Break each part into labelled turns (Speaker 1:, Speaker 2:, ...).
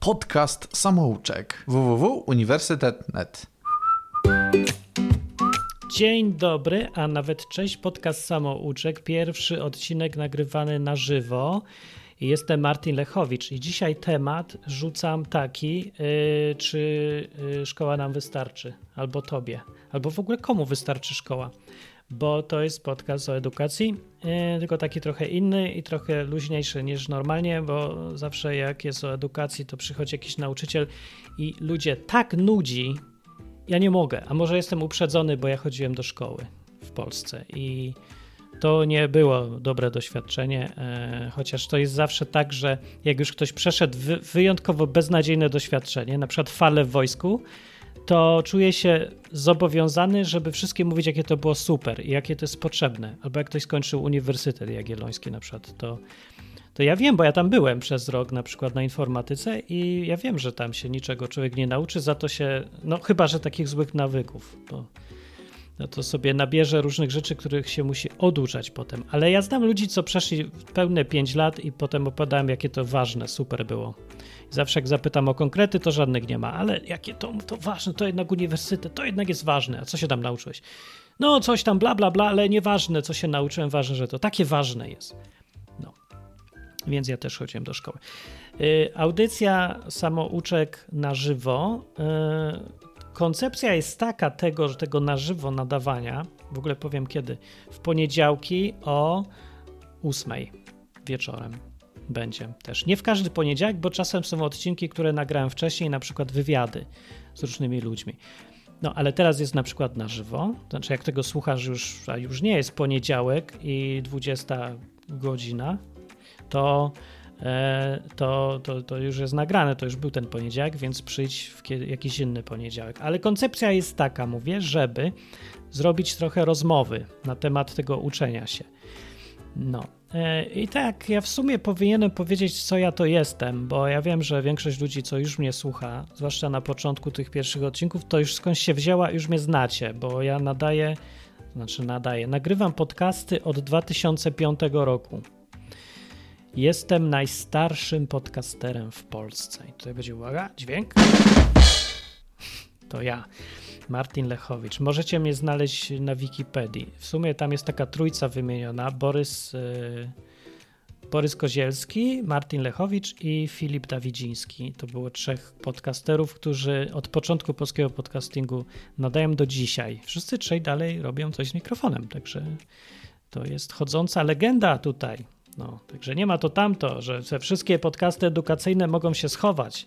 Speaker 1: podcast samouczek. www.uniwersytet.net.
Speaker 2: Dzień dobry, a nawet cześć, podcast Samouczek, pierwszy odcinek nagrywany na żywo. Jestem Martin Lechowicz i dzisiaj temat rzucam taki, yy, czy yy, szkoła nam wystarczy, albo tobie, albo w ogóle komu wystarczy szkoła, bo to jest podcast o edukacji, yy, tylko taki trochę inny i trochę luźniejszy niż normalnie, bo zawsze jak jest o edukacji, to przychodzi jakiś nauczyciel i ludzie tak nudzi, ja nie mogę, a może jestem uprzedzony, bo ja chodziłem do szkoły w Polsce i to nie było dobre doświadczenie, e, chociaż to jest zawsze tak, że jak już ktoś przeszedł wyjątkowo beznadziejne doświadczenie, na przykład falę w wojsku, to czuje się zobowiązany, żeby wszystkim mówić, jakie to było super i jakie to jest potrzebne. Albo jak ktoś skończył Uniwersytet Jagielloński na przykład, to, to ja wiem, bo ja tam byłem przez rok na przykład na informatyce i ja wiem, że tam się niczego człowiek nie nauczy, za to się, no chyba, że takich złych nawyków, bo no to sobie nabierze różnych rzeczy, których się musi oduczać potem. Ale ja znam ludzi, co przeszli pełne 5 lat i potem opowiadałem, jakie to ważne, super było. Zawsze jak zapytam o konkrety, to żadnych nie ma, ale jakie to, to ważne, to jednak uniwersytet, to jednak jest ważne. A co się tam nauczyłeś? No coś tam bla bla bla, ale nieważne, co się nauczyłem, ważne, że to takie ważne jest. No. Więc ja też chodziłem do szkoły. Yy, audycja samouczek na żywo. Yy, koncepcja jest taka tego, że tego na żywo nadawania, w ogóle powiem kiedy, w poniedziałki o 8 wieczorem będzie też. Nie w każdy poniedziałek, bo czasem są odcinki, które nagrałem wcześniej, na przykład wywiady z różnymi ludźmi. No, ale teraz jest na przykład na żywo. Znaczy, jak tego słuchasz już, a już nie jest poniedziałek i 20 godzina, to E, to, to, to już jest nagrane, to już był ten poniedziałek, więc przyjdź w jakiś inny poniedziałek. Ale koncepcja jest taka, mówię, żeby zrobić trochę rozmowy na temat tego uczenia się. No. E, I tak, ja w sumie powinienem powiedzieć, co ja to jestem, bo ja wiem, że większość ludzi, co już mnie słucha, zwłaszcza na początku tych pierwszych odcinków, to już skądś się wzięła, już mnie znacie, bo ja nadaję, znaczy nadaję, nagrywam podcasty od 2005 roku. Jestem najstarszym podcasterem w Polsce. I tutaj będzie uwaga, dźwięk. To ja, Martin Lechowicz. Możecie mnie znaleźć na Wikipedii. W sumie tam jest taka trójca wymieniona: Borys, yy, Borys Kozielski, Martin Lechowicz i Filip Dawidziński. To było trzech podcasterów, którzy od początku polskiego podcastingu nadają do dzisiaj. Wszyscy trzej dalej robią coś z mikrofonem, także to jest chodząca legenda tutaj. No, także nie ma to tamto, że te wszystkie podcasty edukacyjne mogą się schować.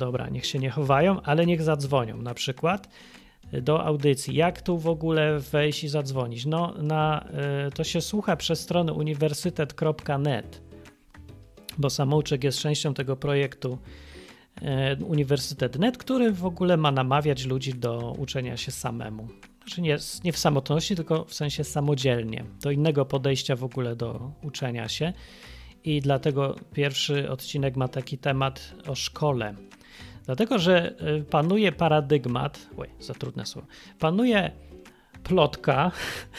Speaker 2: Dobra, niech się nie chowają, ale niech zadzwonią na przykład do audycji. Jak tu w ogóle wejść i zadzwonić? No, na, y, to się słucha przez stronę uniwersytet.net, bo samouczek jest częścią tego projektu y, Uniwersytet.net, który w ogóle ma namawiać ludzi do uczenia się samemu. Znaczy nie, nie w samotności, tylko w sensie samodzielnie, do innego podejścia w ogóle do uczenia się. I dlatego pierwszy odcinek ma taki temat o szkole. Dlatego, że y, panuje paradygmat, oj, za trudne słowo, panuje plotka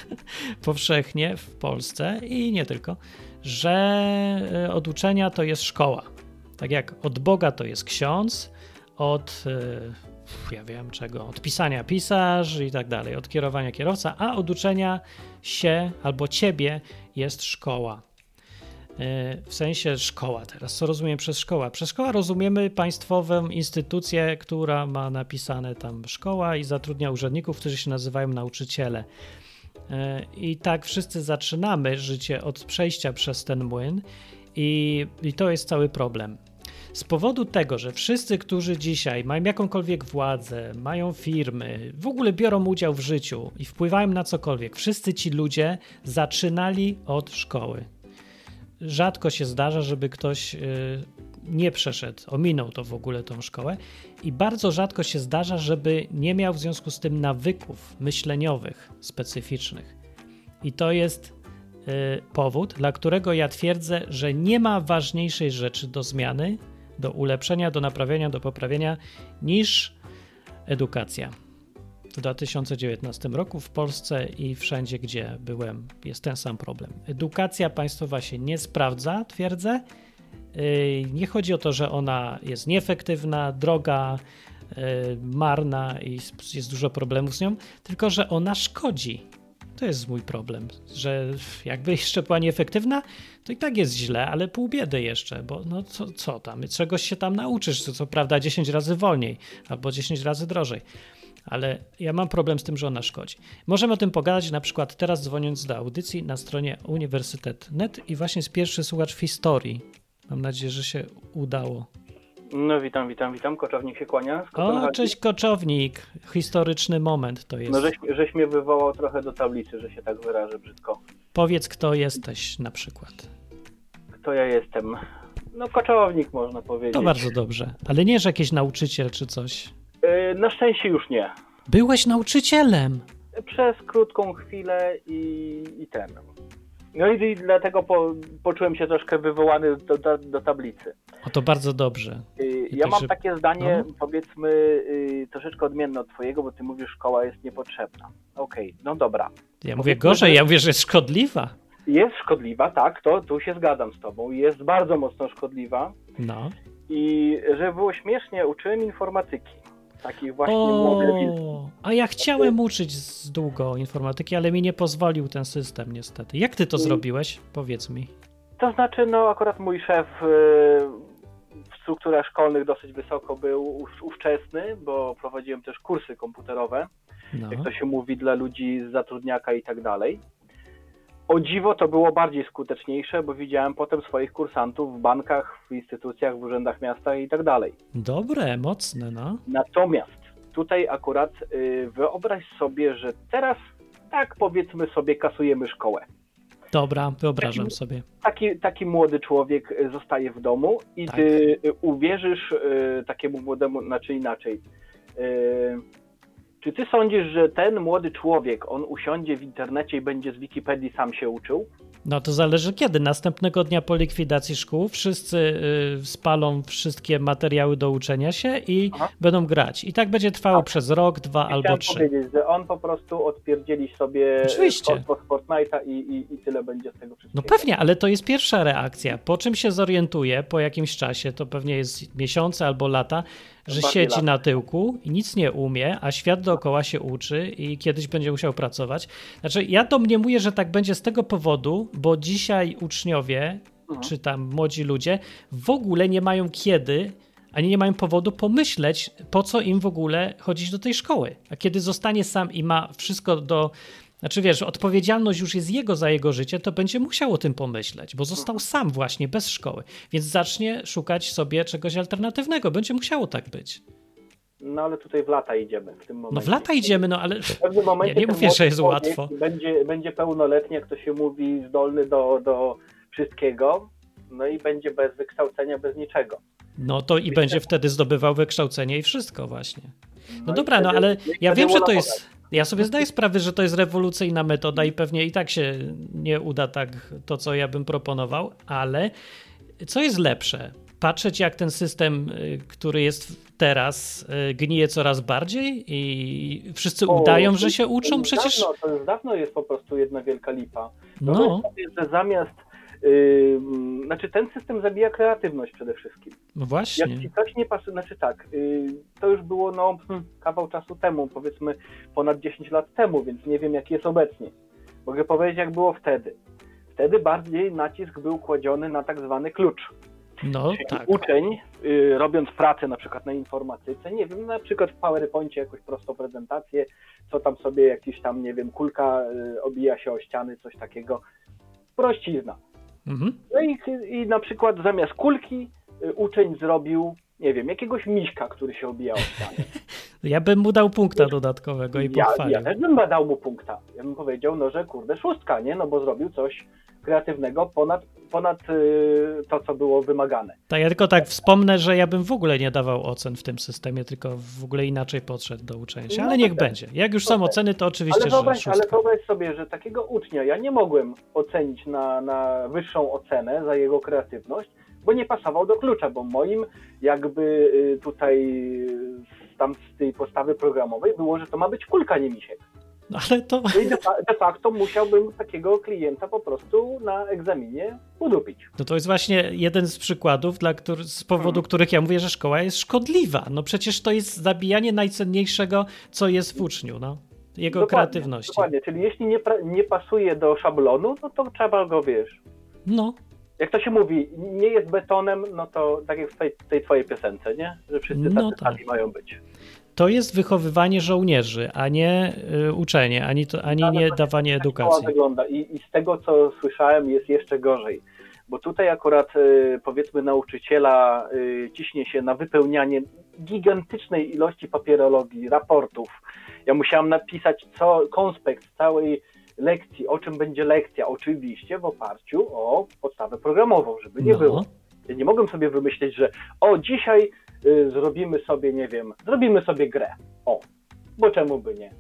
Speaker 2: powszechnie w Polsce i nie tylko, że y, od uczenia to jest szkoła. Tak jak od Boga to jest ksiądz, od y, ja wiem czego, od pisania pisarz i tak dalej, od kierowania kierowca, a od uczenia się albo ciebie jest szkoła. E, w sensie szkoła teraz. Co rozumiem przez szkoła? Przez szkoła rozumiemy państwową instytucję, która ma napisane tam szkoła i zatrudnia urzędników, którzy się nazywają nauczyciele. E, I tak wszyscy zaczynamy życie od przejścia przez ten młyn, i, i to jest cały problem. Z powodu tego, że wszyscy, którzy dzisiaj mają jakąkolwiek władzę, mają firmy, w ogóle biorą udział w życiu i wpływają na cokolwiek, wszyscy ci ludzie zaczynali od szkoły. Rzadko się zdarza, żeby ktoś yy, nie przeszedł, ominął to w ogóle tą szkołę i bardzo rzadko się zdarza, żeby nie miał w związku z tym nawyków myśleniowych specyficznych. I to jest y, powód, dla którego ja twierdzę, że nie ma ważniejszej rzeczy do zmiany do ulepszenia, do naprawienia, do poprawienia niż edukacja. W 2019 roku w Polsce i wszędzie, gdzie byłem, jest ten sam problem. Edukacja państwowa się nie sprawdza, twierdzę, y, nie chodzi o to, że ona jest nieefektywna, droga, y, marna i jest dużo problemów z nią, tylko że ona szkodzi. To jest mój problem, że jakby jeszcze była nieefektywna, to i tak jest źle, ale pół biedy jeszcze, bo no co, co tam, czegoś się tam nauczysz, co, co prawda 10 razy wolniej albo 10 razy drożej ale ja mam problem z tym, że ona szkodzi. Możemy o tym pogadać na przykład teraz dzwoniąc do audycji na stronie uniwersytet.net i właśnie jest pierwszy słuchacz w historii. Mam nadzieję, że się udało.
Speaker 3: No witam, witam, witam. Koczownik się kłania.
Speaker 2: O, cześć Koczownik. Historyczny moment to jest.
Speaker 3: No żeś, żeś mnie wywołał trochę do tablicy, że się tak wyrażę brzydko.
Speaker 2: Powiedz, kto jesteś na przykład.
Speaker 3: Kto ja jestem? No koczownik można powiedzieć.
Speaker 2: To bardzo dobrze. Ale nie, że jakiś nauczyciel czy coś.
Speaker 3: Yy, na szczęście już nie.
Speaker 2: Byłeś nauczycielem.
Speaker 3: Przez krótką chwilę i, i ten. No i, i dlatego po, poczułem się troszkę wywołany do, do, do tablicy.
Speaker 2: O to bardzo dobrze.
Speaker 3: Yy, ja mam takie zdanie, no. powiedzmy, yy, troszeczkę odmienne od twojego, bo ty mówisz, szkoła jest niepotrzebna. Okej, okay, no dobra.
Speaker 2: Ja mówię gorzej, ja mówię, że jest szkodliwa.
Speaker 3: Jest szkodliwa, tak, to tu się zgadzam z tobą. Jest bardzo mocno szkodliwa.
Speaker 2: No.
Speaker 3: I żeby było śmiesznie, uczyłem informatyki takich właśnie o,
Speaker 2: A ja chciałem uczyć z długo informatyki, ale mi nie pozwolił ten system niestety. Jak ty to I... zrobiłeś? Powiedz mi.
Speaker 3: To znaczy, no akurat mój szef y, w strukturach szkolnych dosyć wysoko był ówczesny, bo prowadziłem też kursy komputerowe, no. jak to się mówi, dla ludzi z zatrudniaka i tak dalej. O dziwo to było bardziej skuteczniejsze, bo widziałem potem swoich kursantów w bankach, w instytucjach, w urzędach miasta i tak dalej.
Speaker 2: Dobre, mocne, no.
Speaker 3: Natomiast tutaj akurat y, wyobraź sobie, że teraz tak powiedzmy sobie kasujemy szkołę.
Speaker 2: Dobra, wyobrażam taki, sobie.
Speaker 3: Taki, taki młody człowiek y, zostaje w domu i tak. ty y, uwierzysz takiemu młodemu, znaczy inaczej. Czy ty sądzisz, że ten młody człowiek, on usiądzie w internecie i będzie z Wikipedii sam się uczył?
Speaker 2: No to zależy kiedy. Następnego dnia po likwidacji szkół wszyscy y, spalą wszystkie materiały do uczenia się i Aha. będą grać. I tak będzie trwało przez rok, dwa I albo trzy.
Speaker 3: powiedzieć, że on po prostu odpierdzieli sobie Oczywiście. Fortnite'a i, i, i tyle będzie z tego wszystkiego.
Speaker 2: No pewnie, ale to jest pierwsza reakcja. Po czym się zorientuje po jakimś czasie, to pewnie jest miesiące albo lata, że siedzi na tyłku i nic nie umie, a świat dookoła się uczy i kiedyś będzie musiał pracować. Znaczy, ja domniemuję, że tak będzie z tego powodu, bo dzisiaj uczniowie, mhm. czy tam młodzi ludzie, w ogóle nie mają kiedy ani nie mają powodu pomyśleć, po co im w ogóle chodzić do tej szkoły. A kiedy zostanie sam i ma wszystko do znaczy wiesz, odpowiedzialność już jest jego za jego życie, to będzie musiał o tym pomyśleć, bo został sam właśnie, bez szkoły. Więc zacznie szukać sobie czegoś alternatywnego. Będzie musiało tak być.
Speaker 3: No ale tutaj w lata idziemy w tym momencie.
Speaker 2: No w lata idziemy, no ale w pewnym momencie ja nie mówię, że jest łatwo.
Speaker 3: Będzie, będzie pełnoletni, jak to się mówi, zdolny do, do wszystkiego, no i będzie bez wykształcenia, bez niczego.
Speaker 2: No to i będzie wtedy zdobywał wykształcenie i wszystko właśnie. No, no dobra, no ale ja wiem, że to jest ja sobie zdaję sprawę, że to jest rewolucyjna metoda i pewnie i tak się nie uda tak to, co ja bym proponował, ale co jest lepsze? Patrzeć, jak ten system, y, który jest teraz, y, gnije coraz bardziej i wszyscy o, udają, że się uczą? Przecież.
Speaker 3: Dawno, to już dawno jest po prostu jedna wielka lipa. No. że zamiast Yy, znaczy ten system zabija kreatywność przede wszystkim.
Speaker 2: No właśnie.
Speaker 3: Jak ci coś nie pasuje, znaczy tak, yy, to już było no, hmm, kawał czasu temu, powiedzmy ponad 10 lat temu, więc nie wiem jaki jest obecnie. Mogę powiedzieć jak było wtedy. Wtedy bardziej nacisk był kładziony na tak zwany klucz.
Speaker 2: No, Czyli tak.
Speaker 3: Uczeń, yy, robiąc pracę na przykład na informatyce, nie wiem, na przykład w PowerPoincie jakąś prostą prezentację, co tam sobie jakiś tam, nie wiem, kulka y, obija się o ściany, coś takiego. Prościzna Mhm. No i, i na przykład zamiast kulki y, uczeń zrobił, nie wiem, jakiegoś miśka, który się obijał w ścianie.
Speaker 2: Ja bym mu dał punkta dodatkowego i pochwalił.
Speaker 3: Ja, ja też bym dał mu punkta. Ja bym powiedział, no że kurde, szóstka, nie? No bo zrobił coś kreatywnego ponad, ponad yy, to, co było wymagane.
Speaker 2: Tak, ja tylko tak wspomnę, że ja bym w ogóle nie dawał ocen w tym systemie, tylko w ogóle inaczej podszedł do uczenia się, no ale niech będzie. Jak już są oceny, to oczywiście, ale wyobraź,
Speaker 3: że Ale wyobraź sobie, że takiego ucznia ja nie mogłem ocenić na, na wyższą ocenę za jego kreatywność, bo nie pasował do klucza, bo moim jakby y, tutaj tam z tej postawy programowej było, że to ma być kulka, nie misiek.
Speaker 2: No ale to...
Speaker 3: I de, de, facto musiałbym takiego klienta po prostu na egzaminie udupić.
Speaker 2: No to jest właśnie jeden z przykładów, dla który, z powodu hmm. których ja mówię, że szkoła jest szkodliwa. No przecież to jest zabijanie najcenniejszego, co jest w uczniu, no. Jego dokładnie, kreatywności.
Speaker 3: Dokładnie, czyli jeśli nie, nie pasuje do szablonu, no to trzeba go, wiesz...
Speaker 2: No,
Speaker 3: jak to się mówi, nie jest betonem, no to tak jak w tej, tej twojej piosence, nie? Że wszyscy no tacy tak. mają być.
Speaker 2: To jest wychowywanie żołnierzy, a nie y, uczenie, ani, to, ani nie dawanie edukacji.
Speaker 3: wygląda I, I z tego, co słyszałem, jest jeszcze gorzej. Bo tutaj akurat y, powiedzmy nauczyciela y, ciśnie się na wypełnianie gigantycznej ilości papierologii, raportów. Ja musiałam napisać co, konspekt całej lekcji, o czym będzie lekcja, oczywiście w oparciu o podstawę programową, żeby nie no. było. Ja nie mogłem sobie wymyśleć, że o, dzisiaj zrobimy sobie, nie wiem, zrobimy sobie grę. O, bo czemu by nie?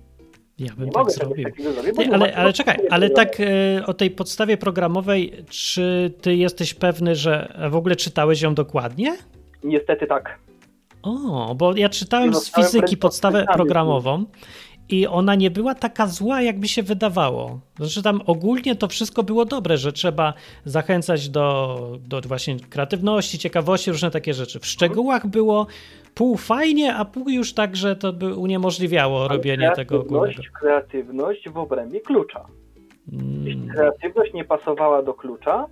Speaker 2: Ja bym nie tak zrobił. Zrobić, ty, ale, ale czekaj, ale tak y, o tej podstawie programowej, czy ty jesteś pewny, że w ogóle czytałeś ją dokładnie?
Speaker 3: Niestety tak.
Speaker 2: O, bo ja czytałem z fizyki podstawę programową i ona nie była taka zła, jakby się wydawało. Znaczy tam ogólnie to wszystko było dobre, że trzeba zachęcać do, do właśnie kreatywności, ciekawości, różne takie rzeczy. W szczegółach było pół fajnie, a pół już tak, że to by uniemożliwiało Ale robienie tego ogólnego.
Speaker 3: Kreatywność w obrębie klucza. Hmm. Jeśli kreatywność nie pasowała do klucza,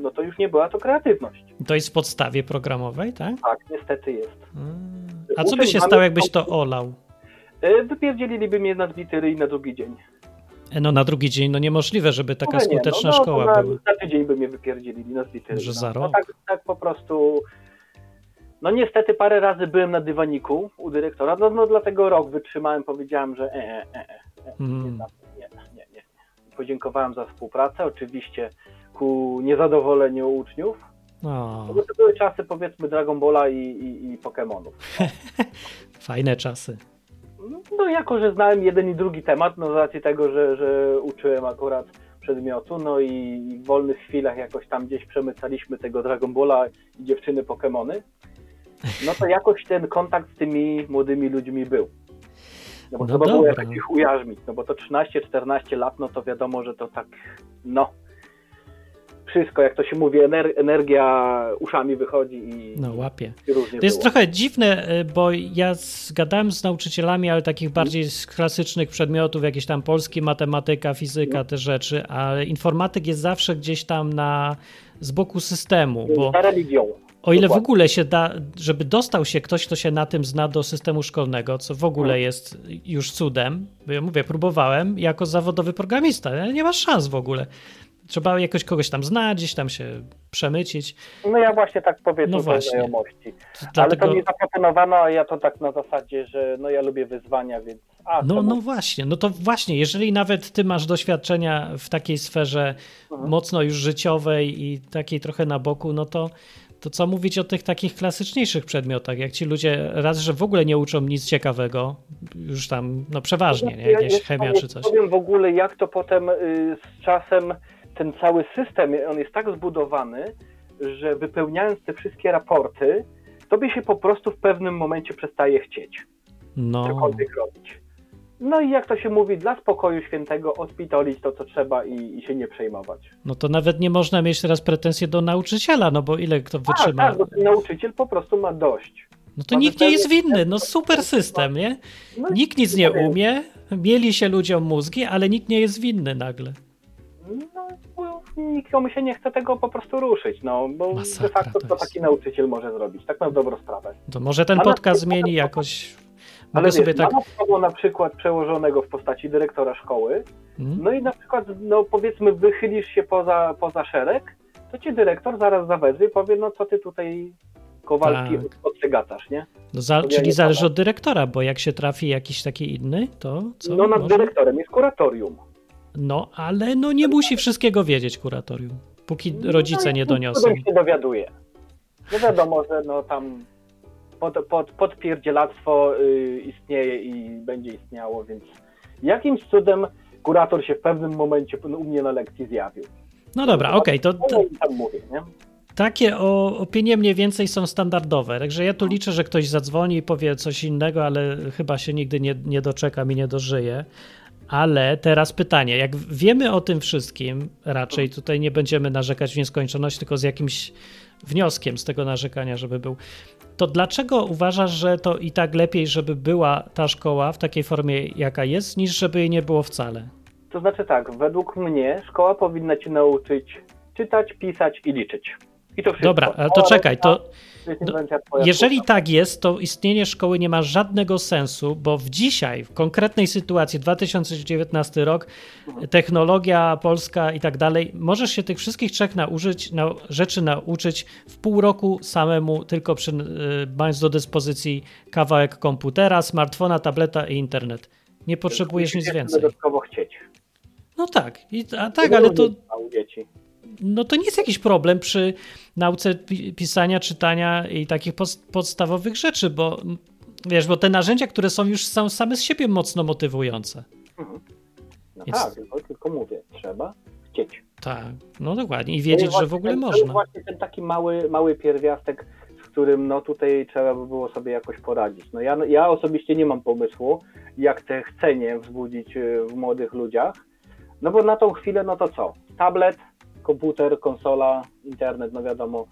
Speaker 3: no to już nie była to kreatywność.
Speaker 2: To jest w podstawie programowej, tak?
Speaker 3: Tak, niestety jest.
Speaker 2: Hmm. A co by się stało, jakbyś to olał?
Speaker 3: E, wypierdzieliliby mnie na dwie tyry i na drugi dzień.
Speaker 2: E, no na drugi dzień, no niemożliwe, żeby taka no, skuteczna no, no, szkoła
Speaker 3: na,
Speaker 2: była.
Speaker 3: Na tydzień by mnie wypierdzielili na dwie tyry.
Speaker 2: Że za
Speaker 3: no.
Speaker 2: rok?
Speaker 3: No, tak, tak po prostu... No niestety parę razy byłem na dywaniku u dyrektora, no, no dlatego rok wytrzymałem, powiedziałem, że e, e, e, e, mm. nie, nie, nie, nie. Podziękowałem za współpracę, oczywiście ku niezadowoleniu uczniów, no. no to były czasy powiedzmy Dragon Balla i, i, i Pokémonów. No.
Speaker 2: Fajne czasy.
Speaker 3: No jako, że znałem jeden i drugi temat, no z racji tego, że, że uczyłem akurat przedmiotu, no i w wolnych chwilach jakoś tam gdzieś przemycaliśmy tego Dragon Balla i dziewczyny Pokémony, no to jakoś ten kontakt z tymi młodymi ludźmi był. No bo no trzeba dobra. było jakoś ich ujarzmić, no bo to 13-14 lat, no to wiadomo, że to tak, no, wszystko, jak to się mówi, ener energia uszami wychodzi i.
Speaker 2: No, łapie. to jest trochę dziwne, y, bo ja zgadałem z nauczycielami, ale takich bardziej z klasycznych przedmiotów, jakieś tam polski, matematyka, fizyka, no. te rzeczy, ale informatyk jest zawsze gdzieś tam na z boku systemu. Bo...
Speaker 3: Za religią.
Speaker 2: O ile w ogóle się da, żeby dostał się ktoś, kto się na tym zna do systemu szkolnego, co w ogóle mhm. jest już cudem, bo ja mówię, próbowałem jako zawodowy programista, nie masz szans w ogóle. Trzeba jakoś kogoś tam znać, gdzieś tam się przemycić.
Speaker 3: No ja właśnie tak powiedzmy no właśnie. znajomości. Dlatego... Ale to mi zaproponowano, a ja to tak na zasadzie, że no ja lubię wyzwania, więc... A,
Speaker 2: no, no właśnie, no to właśnie, jeżeli nawet ty masz doświadczenia w takiej sferze mhm. mocno już życiowej i takiej trochę na boku, no to to co mówić o tych takich klasyczniejszych przedmiotach, jak ci ludzie raz, że w ogóle nie uczą nic ciekawego, już tam, no przeważnie, nie? chemia czy coś.
Speaker 3: Nie powiem w ogóle, jak to potem y, z czasem ten cały system, on jest tak zbudowany, że wypełniając te wszystkie raporty, tobie się po prostu w pewnym momencie przestaje chcieć no. cokolwiek robić. No i jak to się mówi, dla spokoju świętego odpitolić to, co trzeba i, i, się nie przejmować.
Speaker 2: No to nawet nie można mieć teraz pretensje do nauczyciela, no bo ile kto wytrzyma.
Speaker 3: Tak, tak, bo nauczyciel po prostu ma dość.
Speaker 2: No to ma nikt nie jest winny, no super system, nie? No, nikt nic nie umie, mieli się ludziom mózgi, ale nikt nie jest winny nagle
Speaker 3: nikomu się nie chce tego po prostu ruszyć, no, bo Masakra, de facto to, taki nauczyciel może zrobić, tak na dobrą sprawę.
Speaker 2: To może ten podcast zmieni jakoś...
Speaker 3: Mogę ale sobie wiesz, tak... Mamy na przykład przełożonego w postaci dyrektora szkoły, hmm? no i na przykład, no powiedzmy, wychylisz się poza, poza szereg, to ci dyrektor zaraz zawezwie i powie, no co ty tutaj Kowalski tak. nie?
Speaker 2: No za, czyli zależy od dyrektora, bo jak się trafi jakiś taki inny, to co?
Speaker 3: No nad może? dyrektorem jest kuratorium.
Speaker 2: No, ale no nie musi wszystkiego wiedzieć kuratorium, póki no, rodzice nie doniosą.
Speaker 3: No, się dowiaduje. No wiadomo, że no tam pod, pod, podpierdzielactwo y, istnieje i będzie istniało, więc jakimś cudem kurator się w pewnym momencie u mnie na lekcji zjawił.
Speaker 2: No dobra, okej, okay, to, to... Tam mówię, nie? Takie o, opinie mniej więcej są standardowe, także ja tu liczę, że ktoś zadzwoni i powie coś innego, ale chyba się nigdy nie, nie doczekam i nie dożyję. Ale teraz pytanie, jak wiemy o tym wszystkim, raczej tutaj nie będziemy narzekać w nieskończoność, tylko z jakimś wnioskiem z tego narzekania, żeby był. To dlaczego uważasz, że to i tak lepiej, żeby była ta szkoła w takiej formie, jaka jest, niż żeby jej nie było wcale?
Speaker 3: To znaczy tak, według mnie szkoła powinna cię nauczyć czytać, pisać i liczyć. I to wszystko.
Speaker 2: Dobra, ale to czekaj, to jeżeli tak jest, to istnienie szkoły nie ma żadnego sensu, bo w dzisiaj, w konkretnej sytuacji, 2019 rok, technologia polska i tak dalej, możesz się tych wszystkich trzech nauczyć, na, rzeczy nauczyć w pół roku samemu, tylko przy, y, mając do dyspozycji kawałek komputera, smartfona, tableta i internet. Nie potrzebujesz nic więcej.
Speaker 3: Dodatkowo chcieć.
Speaker 2: No tak, I, a tak, ale to no to nie jest jakiś problem przy nauce pisania, czytania i takich podstawowych rzeczy, bo wiesz, bo te narzędzia, które są już są same z siebie mocno motywujące.
Speaker 3: Mhm. No jest... tak, no, tylko mówię, trzeba chcieć.
Speaker 2: Tak, no dokładnie i wiedzieć, no że w ogóle
Speaker 3: ten,
Speaker 2: można. To
Speaker 3: jest właśnie ten taki mały, mały pierwiastek, z którym no tutaj trzeba by było sobie jakoś poradzić. No ja, ja osobiście nie mam pomysłu, jak te chcenie wzbudzić y, w młodych ludziach, no bo na tą chwilę, no to co? Tablet, komputer, konsola, internet, no wiadomo,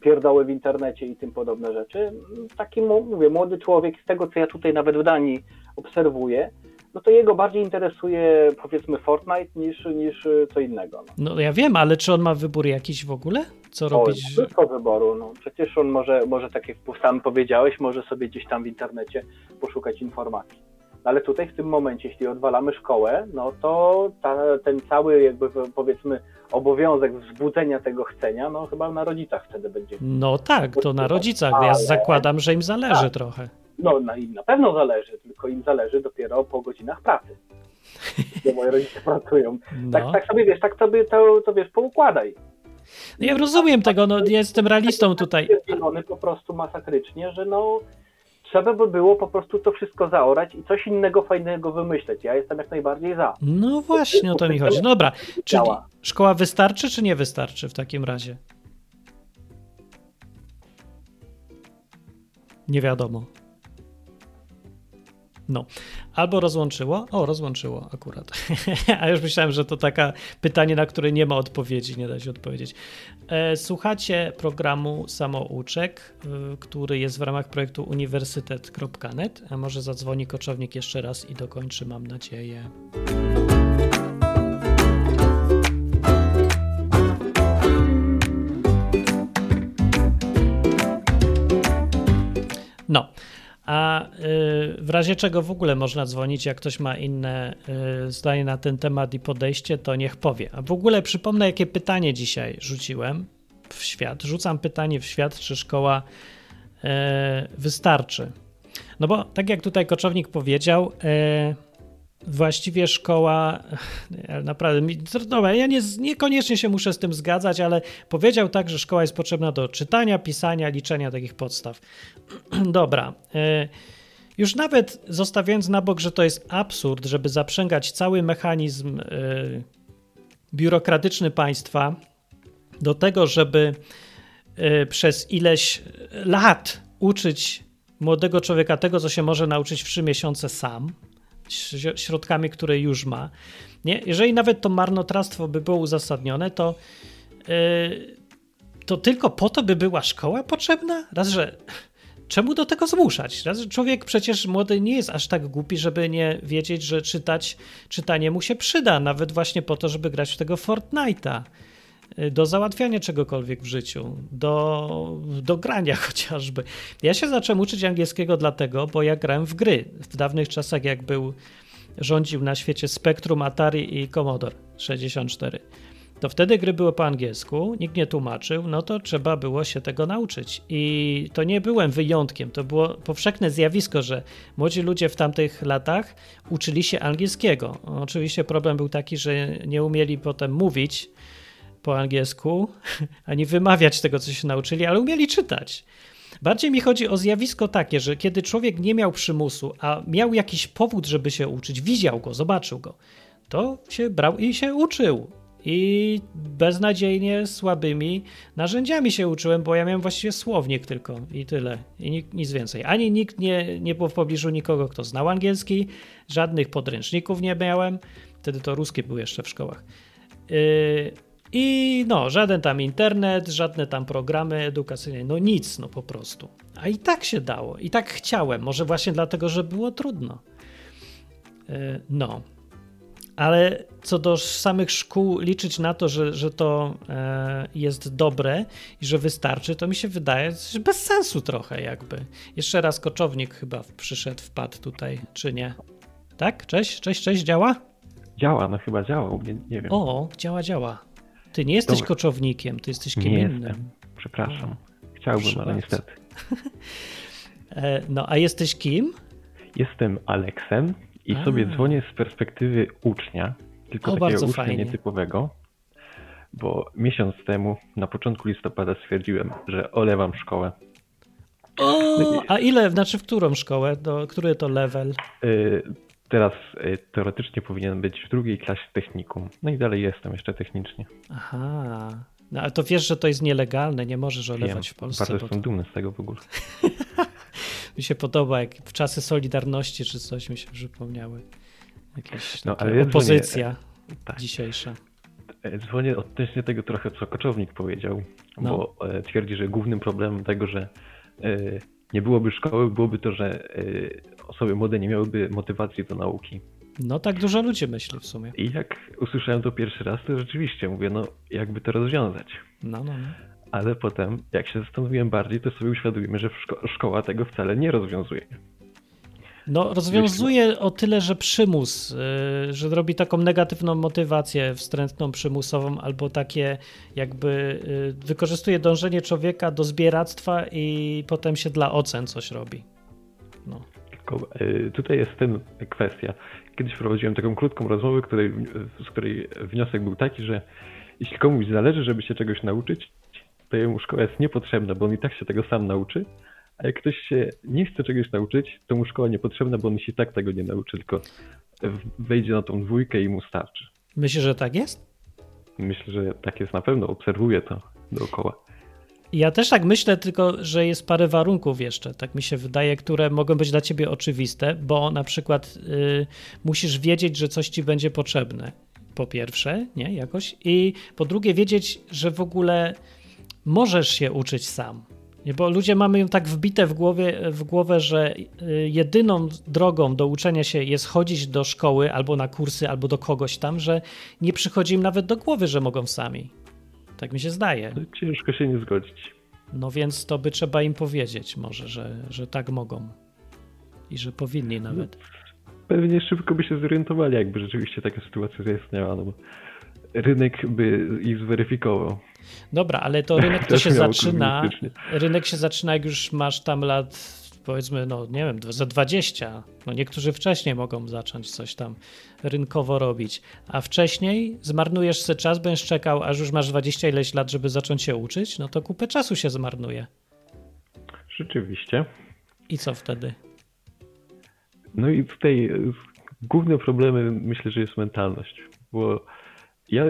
Speaker 3: pierdoły w internecie i tym podobne rzeczy. Taki, mówię, młody człowiek, z tego co ja tutaj nawet w Danii obserwuję, no to jego bardziej interesuje powiedzmy Fortnite niż, niż co innego.
Speaker 2: No. no ja wiem, ale czy on ma wybór jakiś w ogóle? Co o, robić?
Speaker 3: Wszystko wyboru. No. Przecież on może, może, tak jak sam powiedziałeś, może sobie gdzieś tam w internecie poszukać informacji ale tutaj w tym momencie, jeśli odwalamy szkołę, no to ta, ten cały jakby powiedzmy obowiązek wzbudzenia tego chcenia, no chyba na rodzicach wtedy będzie.
Speaker 2: No tak, to na rodzicach. Ja zakładam, że im zależy tak. trochę.
Speaker 3: No, no im na pewno zależy, tylko im zależy dopiero po godzinach pracy. Bo moje rodzice pracują. No. Tak, tak sobie wiesz, tak sobie to, to wiesz, poukładaj.
Speaker 2: No ja rozumiem tego, no jestem realistą tutaj.
Speaker 3: po prostu masakrycznie, że no trzeba by było po prostu to wszystko zaorać i coś innego fajnego wymyśleć. Ja jestem jak najbardziej za.
Speaker 2: No właśnie o to mi chodzi. No dobra, czy szkoła wystarczy, czy nie wystarczy w takim razie? Nie wiadomo. No, albo rozłączyło. O, rozłączyło akurat. A już myślałem, że to takie pytanie, na które nie ma odpowiedzi, nie da się odpowiedzieć. E, słuchacie programu Samouczek, który jest w ramach projektu uniwersytet.net. A może zadzwoni koczownik jeszcze raz i dokończy, mam nadzieję. No, a y, w razie czego w ogóle można dzwonić, jak ktoś ma inne y, zdanie na ten temat i podejście, to niech powie. A w ogóle przypomnę, jakie pytanie dzisiaj rzuciłem w świat. Rzucam pytanie w świat, czy szkoła y, wystarczy. No bo tak jak tutaj koczownik powiedział, właściwie szkoła, naprawdę, dobra, ja nie, niekoniecznie się muszę z tym zgadzać, ale powiedział tak, że szkoła jest potrzebna do czytania, pisania, liczenia takich podstaw. Dobra. E, już nawet zostawiając na bok, że to jest absurd, żeby zaprzęgać cały mechanizm e, biurokratyczny państwa do tego, żeby e, przez ileś lat uczyć młodego człowieka tego, co się może nauczyć w trzy miesiące sam, środkami, które już ma. Nie? Jeżeli nawet to marnotrawstwo by było uzasadnione, to, yy, to tylko po to by była szkoła potrzebna? Raz, że czemu do tego zmuszać? Raz, że człowiek przecież młody nie jest aż tak głupi, żeby nie wiedzieć, że czytać, czytanie mu się przyda, nawet właśnie po to, żeby grać w tego Fortnite'a do załatwiania czegokolwiek w życiu, do, do grania chociażby. Ja się zacząłem uczyć angielskiego dlatego, bo ja grałem w gry. W dawnych czasach, jak był rządził na świecie Spectrum, Atari i Commodore 64 to wtedy gry były po angielsku, nikt nie tłumaczył, no to trzeba było się tego nauczyć. I to nie byłem wyjątkiem, to było powszechne zjawisko, że młodzi ludzie w tamtych latach uczyli się angielskiego. Oczywiście problem był taki, że nie umieli potem mówić po angielsku, ani wymawiać tego, co się nauczyli, ale umieli czytać. Bardziej mi chodzi o zjawisko takie, że kiedy człowiek nie miał przymusu, a miał jakiś powód, żeby się uczyć, widział go, zobaczył go, to się brał i się uczył. i beznadziejnie słabymi narzędziami się uczyłem, bo ja miałem właściwie słownik tylko i tyle, i nic, nic więcej. Ani nikt nie, nie było w pobliżu nikogo, kto znał angielski, żadnych podręczników nie miałem, wtedy to ruskie były jeszcze w szkołach. Yy, I no, żaden tam internet, żadne tam programy edukacyjne, no nic, no po prostu. A i tak się dało, i tak chciałem, może właśnie dlatego, że było trudno. Yy, no, ale co do samych szkół, liczyć na to, że, że to e, jest dobre i że wystarczy, to mi się wydaje bez sensu trochę jakby. Jeszcze raz koczownik chyba przyszedł, wpadł tutaj, czy nie? Tak? Cześć, cześć, cześć, działa?
Speaker 4: Działa, no chyba działa, nie, nie wiem.
Speaker 2: O, działa, działa. Ty nie jesteś Dobry. koczownikiem, ty jesteś kim nie innym.
Speaker 4: Jestem. Przepraszam. Chciałbym, Proszę ale bardzo. niestety.
Speaker 2: No, a jesteś kim?
Speaker 4: Jestem Aleksem i A. sobie dzwonię z perspektywy ucznia, tylko o, takiego ucznia fajnie. nietypowego, bo miesiąc temu, na początku listopada stwierdziłem, że olewam szkołę.
Speaker 2: O, a ile, znaczy w którą szkołę, do, który to level?
Speaker 4: Teraz y, teoretycznie powinien być w drugiej klasie technikum. No i dalej jestem jeszcze technicznie.
Speaker 2: Aha. No ale to wiesz, że to jest nielegalne, nie możesz olewać Wiem, w Polsce.
Speaker 4: Bardzo jestem to... dumny z tego w ogóle.
Speaker 2: mi się podoba, jak w czasy Solidarności czy coś mi się przypomniały. Jakaś no, ale opozycja dzwonię, tak. dzisiejsza.
Speaker 4: E, dzwonię odnośnie tego trochę, co Koczownik powiedział, no. bo e, twierdzi, że głównym problemem tego, że e, nie byłoby szkoły, byłoby to, że osoby młode nie miałyby motywacji do nauki.
Speaker 2: No tak dużo ludzi myśli w sumie.
Speaker 4: I jak usłyszałem to pierwszy raz, to rzeczywiście mówię, no jakby to rozwiązać.
Speaker 2: No, no, no
Speaker 4: ale potem, jak się zastanowiłem bardziej, to sobie uświadomimy, że szko szkoła tego wcale nie rozwiązuje.
Speaker 2: No, rozwiązuje o tyle, że przymus, yy, że robi taką negatywną motywację wstrętną, przymusową, albo takie jakby yy, wykorzystuje dążenie człowieka do zbieractwa i potem się dla ocen coś robi. No.
Speaker 4: Yy, tutaj jest tym kwestia. Kiedyś prowadziłem taką krótką rozmowę, której, z której wniosek był taki, że jeśli komuś zależy, żeby się czegoś nauczyć, to jemu szkoła jest niepotrzebna, bo on i tak się tego sam nauczy, a jak ktoś się nie chce czegoś nauczyć, to mu szkoła niepotrzebna, bo on się tak tego nie nauczy, tylko wejdzie na tą dwójkę i mu starczy.
Speaker 2: Myślisz, że tak jest?
Speaker 4: Myślę, że tak jest na pewno, obserwuję to dookoła.
Speaker 2: Ja też tak myślę, tylko że jest parę warunków jeszcze, tak mi się wydaje, które mogą być dla ciebie oczywiste, bo na przykład y, musisz wiedzieć, że coś ci będzie potrzebne. Po pierwsze, nie, jakoś. I po drugie, wiedzieć, że w ogóle możesz się uczyć sam. Nie, bo ludzie mamy ją tak wbite w, głowie, w głowę, że y, jedyną drogą do uczenia się jest chodzić do szkoły albo na kursy, albo do kogoś tam, że nie przychodzi im nawet do głowy, że mogą sami. Tak mi się zdaje.
Speaker 4: Ciężko się nie zgodzić.
Speaker 2: No więc to by trzeba im powiedzieć może, że, że tak mogą. I że powinni nawet.
Speaker 4: Pewnie szybko by się zorientowali, jakby rzeczywiście taka sytuacja zaistniała, no bo rynek by ich zweryfikował.
Speaker 2: Dobra, ale to rynek to się zaczyna. Rynek się zaczyna, jak już masz tam lat, powiedzmy, no nie wiem, za 20. No niektórzy wcześniej mogą zacząć coś tam rynkowo robić, a wcześniej zmarnujesz sobie czas, będziesz czekał, aż już masz 20 ileś lat, żeby zacząć się uczyć, no to kupę czasu się zmarnuje.
Speaker 4: Rzeczywiście.
Speaker 2: I co wtedy?
Speaker 4: No i tutaj główne problemy myślę, że jest mentalność, bo ja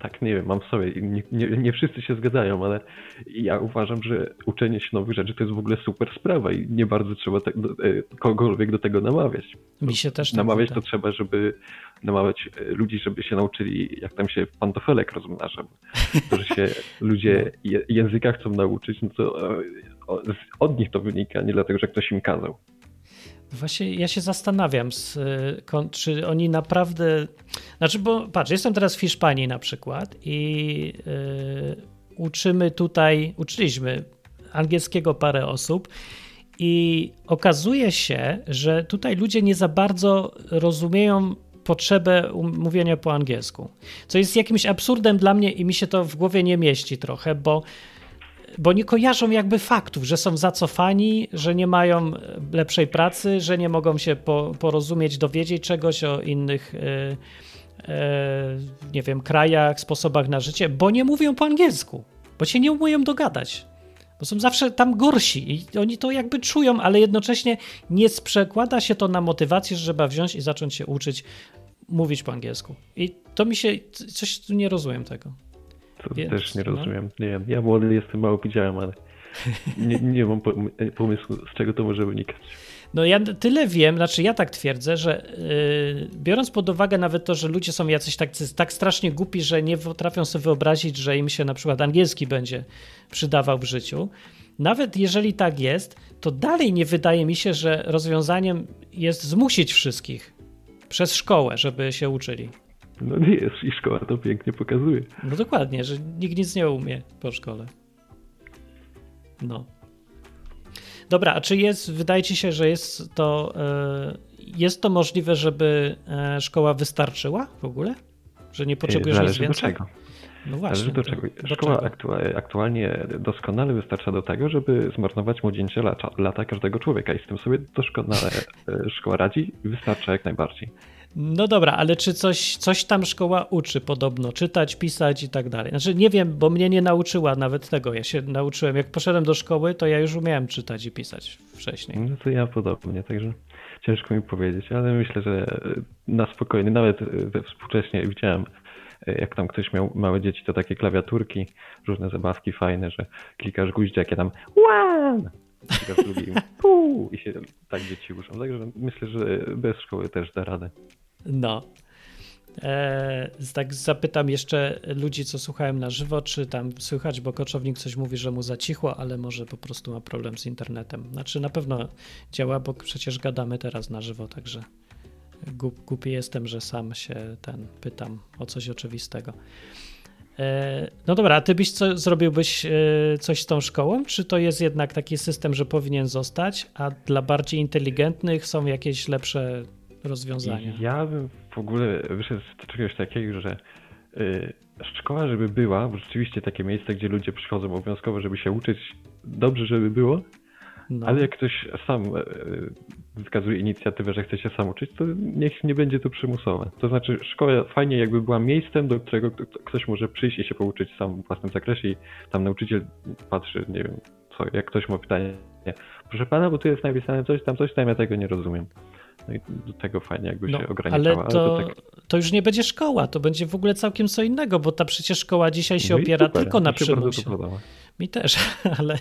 Speaker 4: tak nie wiem, mam w sobie, nie, nie, nie, wszyscy się zgadzają, ale ja uważam, że uczenie się nowych rzeczy to jest w ogóle super sprawa i nie bardzo trzeba te, do, e, kogokolwiek do tego namawiać.
Speaker 2: Mi się też tak
Speaker 4: Namawiać to trzeba, żeby namawiać e, ludzi, żeby się nauczyli, jak tam się pantofelek rozmnaża. To, że się ludzie no. języka chcą nauczyć, no to e, od nich to wynika, nie dlatego, że ktoś im kazał.
Speaker 2: Właśnie ja się zastanawiam, czy oni naprawdę. Znaczy, bo patrz, jestem teraz w Hiszpanii na przykład i yy, uczymy tutaj, uczyliśmy angielskiego parę osób. I okazuje się, że tutaj ludzie nie za bardzo rozumieją potrzebę mówienia po angielsku. Co jest jakimś absurdem dla mnie i mi się to w głowie nie mieści trochę, bo bo nie kojarzą jakby faktów, że są zacofani, że nie mają lepszej pracy, że nie mogą się po, porozumieć, dowiedzieć czegoś o innych, e, e, nie wiem, krajach, sposobach na życie, bo nie mówią po angielsku, bo się nie umieją dogadać. Bo są zawsze tam gorsi i oni to jakby czują, ale jednocześnie nie przekłada się to na motywację, że trzeba wziąć i zacząć się uczyć mówić po angielsku. I to mi się, coś nie rozumiem tego.
Speaker 4: To Więc, też nie no. rozumiem. Nie wiem, ja młody jestem, mało widziałem, ale nie, nie mam pomysłu, z czego to może wynikać.
Speaker 2: No ja tyle wiem, znaczy ja tak twierdzę, że yy, biorąc pod uwagę nawet to, że ludzie są jacyś tak, tak strasznie głupi, że nie potrafią sobie wyobrazić, że im się na przykład angielski będzie przydawał w życiu, nawet jeżeli tak jest, to dalej nie wydaje mi się, że rozwiązaniem jest zmusić wszystkich przez szkołę, żeby się uczyli.
Speaker 4: No nie jest i szkoła to pięknie pokazuje.
Speaker 2: No dokładnie, że nikt nic nie umie po szkole. No. Dobra, a czy jest, wydaje ci się, że jest to, e, jest to możliwe, żeby e, szkoła wystarczyła w ogóle? Że nie potrzebujesz
Speaker 4: Zależy
Speaker 2: nic więcej?
Speaker 4: do czego.
Speaker 2: No właśnie.
Speaker 4: do czego. Szkoła aktualnie doskonale wystarcza do tego, żeby zmarnować młodzieńcze lata, lata każdego człowieka i z tym sobie doskonale e, szkoła radzi i wystarcza jak najbardziej.
Speaker 2: No dobra, ale czy coś, coś tam szkoła uczy podobno? Czytać, pisać i tak dalej. Znaczy nie wiem, bo mnie nie nauczyła nawet tego. Ja się nauczyłem, jak poszedłem do szkoły, to ja już umiałem czytać i pisać wcześniej.
Speaker 4: No to ja podobnie, także ciężko mi powiedzieć, ale myślę, że na spokojnie, nawet współcześnie widziałem jak tam ktoś miał małe dzieci, to takie klawiaturki, różne zabawki fajne, że klikasz guzik, jakie tam one, klikasz drugim pół i się tak dzieci uczą. Także myślę, że bez szkoły też da radę.
Speaker 2: No. E, tak zapytam jeszcze ludzi, co słuchałem na żywo, czy tam słychać, bo koczownik coś mówi, że mu zacichło, ale może po prostu ma problem z internetem. Znaczy na pewno działa, bo przecież gadamy teraz na żywo, także głupi jestem, że sam się ten pytam o coś oczywistego. E, no dobra, a ty byś co, zrobiłbyś e, coś z tą szkołą? Czy to jest jednak taki system, że powinien zostać, a dla bardziej inteligentnych są jakieś lepsze rozwiązania?
Speaker 4: Ja bym w ogóle wyszedł z czegoś takiego, że y, szkoła, żeby była, bo rzeczywiście takie miejsce, gdzie ludzie przychodzą obowiązkowo, żeby się uczyć, dobrze, żeby było, no. Ale jak ktoś sam e, wykazuje inicjatywę, że chce się sam uczyć, to niech nie będzie to przymusowe. To znaczy, szkoła fajnie jakby była miejscem, do którego ktoś może przyjść i się pouczyć sam w własnym zakresie i tam nauczyciel patrzy, nie wiem, co, jak ktoś ma pytanie, proszę pana, bo tu jest napisane coś tam, coś tam, ja tego nie rozumiem. No i do tego fajnie jakby no, się ograniczała.
Speaker 2: Ale to, ale to, tak... to, już nie będzie szkoła, to będzie w ogóle całkiem co innego, bo ta przecież szkoła dzisiaj się no opiera super, tylko na przymusie. Mi też, ale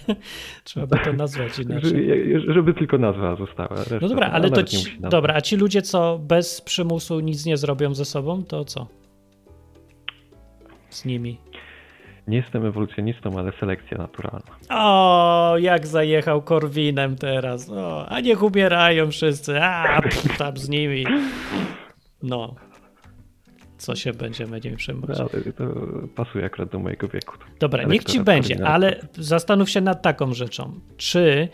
Speaker 2: trzeba by to nazwać inaczej.
Speaker 4: Żeby tylko nazwa została.
Speaker 2: No dobra, ale to ci, dobra, a ci ludzie, co bez przymusu nic nie zrobią ze sobą, to co? Z nimi.
Speaker 4: Nie jestem ewolucjonistą, ale selekcja naturalna.
Speaker 2: O, jak zajechał Korwinem teraz. O, a niech umierają wszyscy. A, tam z nimi. No. Co się będziemy nie przejmować.
Speaker 4: Ale to pasuje akurat do mojego wieku.
Speaker 2: Dobra, niech ci będzie, ale zastanów się nad taką rzeczą. Czy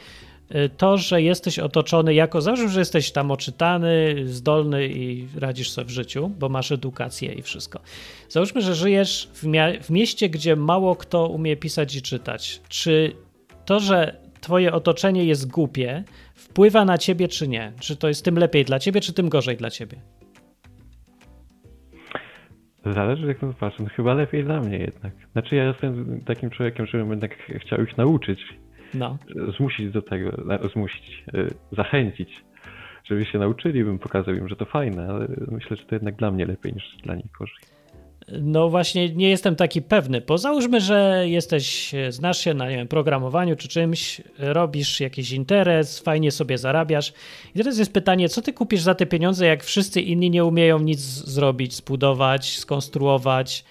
Speaker 2: to, że jesteś otoczony jako, załóżmy, że jesteś tam oczytany, zdolny i radzisz sobie w życiu, bo masz edukację i wszystko. Załóżmy, że żyjesz w, w mieście, gdzie mało kto umie pisać i czytać. Czy to, że twoje otoczenie jest głupie, wpływa na ciebie, czy nie? Czy to jest tym lepiej dla ciebie, czy tym gorzej dla ciebie?
Speaker 4: Zależy jak to patrzę. No chyba lepiej dla mnie jednak. Znaczy ja jestem takim człowiekiem, żebym jednak chciał ich nauczyć no. zmusić do tego, zmusić, e, zachęcić, żeby się nauczyli, bym pokazał im, że to fajne, ale myślę, że to jednak dla mnie lepiej niż dla nich gorzej.
Speaker 2: No właśnie nie jestem taki pewny, bo załóżmy, że jesteś, znasz się na nie wiem, programowaniu czy czymś, robisz jakiś interes, fajnie sobie zarabiasz i teraz jest pytanie, co ty kupisz za te pieniądze, jak wszyscy inni nie umieją nic zrobić, zbudować, skonstruować,